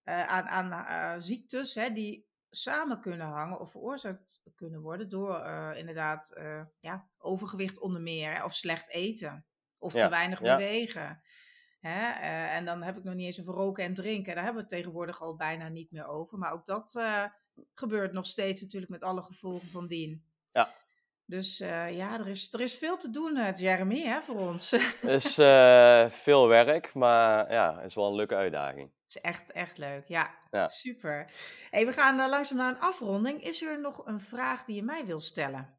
eh, aan, aan eh, ziektes hè, die samen kunnen hangen of veroorzaakt kunnen worden door eh, inderdaad ja, overgewicht onder meer hè, of slecht eten of Ja, te weinig ja. bewegen. Hè? en dan heb ik nog niet eens over roken en drinken. Daar hebben we het tegenwoordig al bijna niet meer over. Maar ook dat gebeurt nog steeds natuurlijk met alle gevolgen van dien. Ja. Dus eh, ja, er is, er is veel te doen, eh, Jeremy, hè, voor ons. Het is eh, veel werk, maar ja, het is wel een leuke uitdaging. is echt, echt leuk. Ja, Ja. super. Hey, we gaan langzaam naar een afronding. Is er nog een vraag die je mij wil stellen?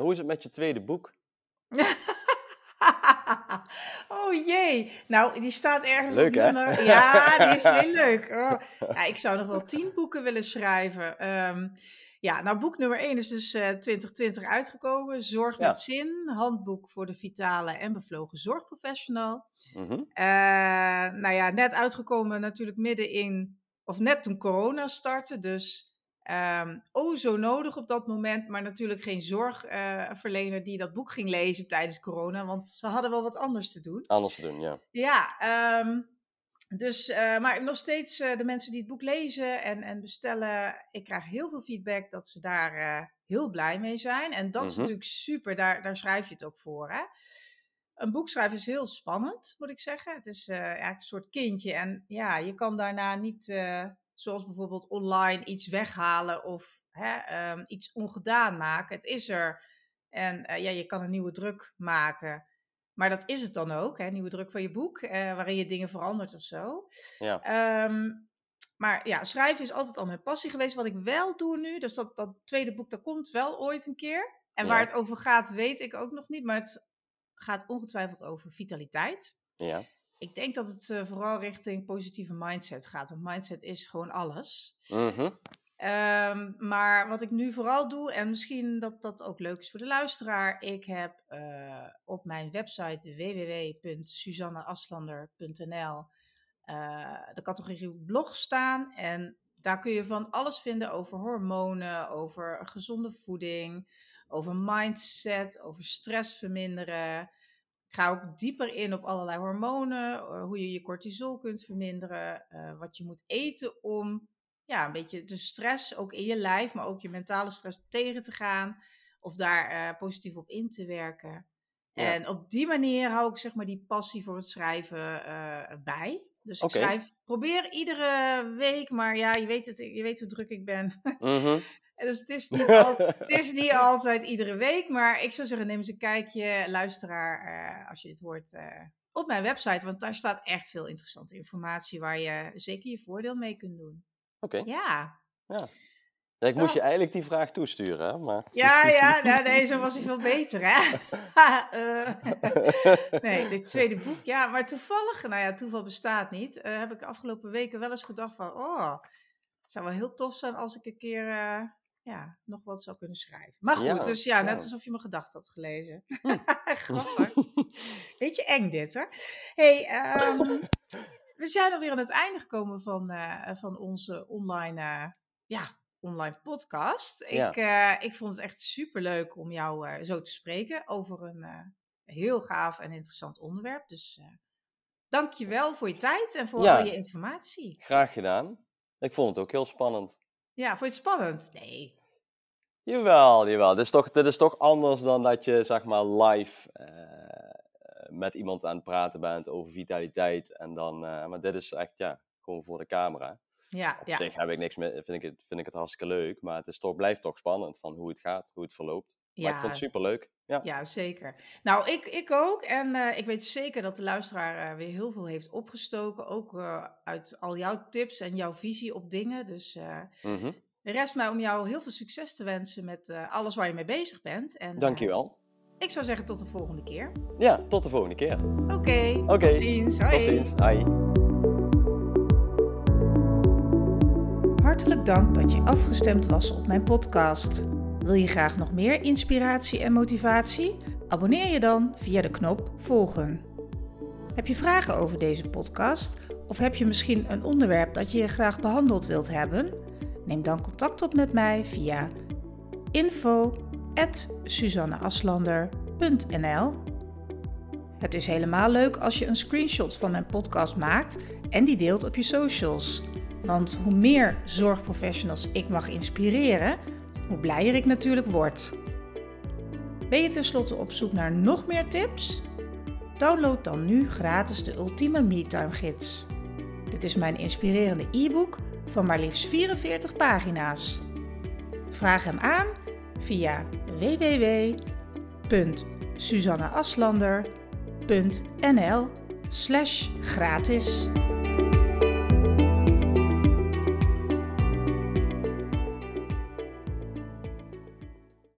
Hoe is het met je tweede boek? oh jee. Nou, die staat ergens Leuk, op hè? nummer... Ja, die is heel leuk. Oh. Ja, ik zou nog wel tien boeken willen schrijven. Ehm, ja, nou, boek nummer één is dus eh 2020 uitgekomen. Zorg Ja. met zin. Handboek voor de vitale en bevlogen zorgprofessional. Eh, nou ja, net uitgekomen natuurlijk midden in... Of net toen corona startte, dus... ehm oh, zo nodig op dat moment, maar natuurlijk geen zorgverlener die dat boek ging lezen tijdens corona, want ze hadden wel wat anders te doen. Anders te doen, ja. Ja, ehm, dus, eh, maar nog steeds eh, de mensen die het boek lezen en, en bestellen, ik krijg heel veel feedback dat ze daar eh, heel blij mee zijn. En dat is Mhm. natuurlijk super, daar, daar schrijf je het ook voor. Hè? Een boek schrijven is heel spannend, moet ik zeggen. Het is eigenlijk een soort kindje en ja, je kan daarna niet, zoals bijvoorbeeld online, iets weghalen of hè, ehm, iets ongedaan maken. Het is er en ja, je kan een nieuwe druk maken. Maar dat is het dan ook, hè? nieuwe druk van je boek, eh, waarin je dingen verandert of zo. Ja. Ehm, maar ja, schrijven is altijd al mijn passie geweest. Wat ik wel doe nu, dus dat, dat tweede boek, dat komt wel ooit een keer. En waar het over gaat, weet ik ook nog niet. Maar het gaat ongetwijfeld over vitaliteit. Ja. Ik denk dat het eh, vooral richting positieve mindset gaat. Want mindset is gewoon alles. Mhm. Ehm, maar wat ik nu vooral doe, en misschien dat dat ook leuk is voor de luisteraar, ik heb eh, op mijn website www.susanneaslander.nl eh, de categorie blog staan. En daar kun je van alles vinden over hormonen, over gezonde voeding, over mindset, over stress verminderen. Ik ga ook dieper in op allerlei hormonen, eh, hoe je je cortisol kunt verminderen, wat je moet eten om ja, een beetje de stress ook in je lijf, maar ook je mentale stress tegen te gaan. Of daar eh, positief op in te werken. Ja. En op die manier hou ik zeg maar die passie voor het schrijven eh, bij. Dus ik schrijf, probeer iedere week, maar ja, je weet, het, je weet hoe druk ik ben. Mhm. En dus het is, niet al, het is niet altijd iedere week, maar ik zou zeggen, neem eens een kijkje, luisteraar, eh, als je dit hoort, op mijn website. Want daar staat echt veel interessante informatie waar je zeker je voordeel mee kunt doen. Oké. Ja, Ja, ik moest je eigenlijk die vraag toesturen, hè? Maar... ja, ja, nou, nee, zo was hij veel beter, hè? Eh, nee, dit tweede boek, ja, maar toevallig, nou ja, toeval bestaat niet, eh, heb ik de afgelopen weken wel eens gedacht van, oh, het zou wel heel tof zijn als ik een keer, eh, ja, nog wat zou kunnen schrijven. Maar goed, Ja, dus ja, net ja. alsof je mijn gedachten had gelezen. Hm. Grappig. Beetje eng dit hoor. hey, ehm, we zijn alweer aan het einde gekomen van, eh, van onze online, eh, ja, online podcast. Ja. Ik, eh, ik vond het echt super leuk om jou zo te spreken over een heel gaaf en interessant onderwerp. Dus dank je wel voor je tijd en voor Ja. al je informatie. Graag gedaan. Ik vond het ook heel spannend. Ja, vond je het spannend? Nee. Jawel, jawel. Dit is toch, dit is toch anders dan dat je zeg maar live met iemand aan het praten bent over vitaliteit. En dan, eh, maar dit is echt ja, gewoon voor de camera. Ja, Op ja. zich heb ik niks meer, vind ik, het, vind ik het hartstikke leuk. Maar het is toch, blijft toch spannend van hoe het gaat, hoe het verloopt. Maar ik Ja. vond het superleuk. Ja. Ja, zeker. Nou, ik, ik ook. En eh, ik weet zeker dat de luisteraar eh, weer heel veel heeft opgestoken. Ook uit al jouw tips en jouw visie op dingen. Dus er rest mij om jou heel veel succes te wensen met alles waar je mee bezig bent. En, Dankjewel. Ik zou zeggen tot de volgende keer. Ja, tot de volgende keer. Oké, Oké, tot ziens. Hoi. Tot ziens. Hoi. Hartelijk dank dat je afgestemd was op mijn podcast. Wil je graag nog meer inspiratie en motivatie? Abonneer je dan via de knop volgen. Heb je vragen over deze podcast? Of heb je misschien een onderwerp dat je graag behandeld wilt hebben? Neem dan contact op met mij via info@suzanneaslander.nl. Het is helemaal leuk als je een screenshot van mijn podcast maakt en die deelt op je socials. Want hoe meer zorgprofessionals ik mag inspireren, hoe blijer ik natuurlijk word. Ben je tenslotte op zoek naar nog meer tips? Download dan nu gratis de Ultieme MeTime Gids. Dit is mijn inspirerende e-book van maar liefst 44 pagina's. Vraag hem aan via www.suzanneaslander.nl slash gratis.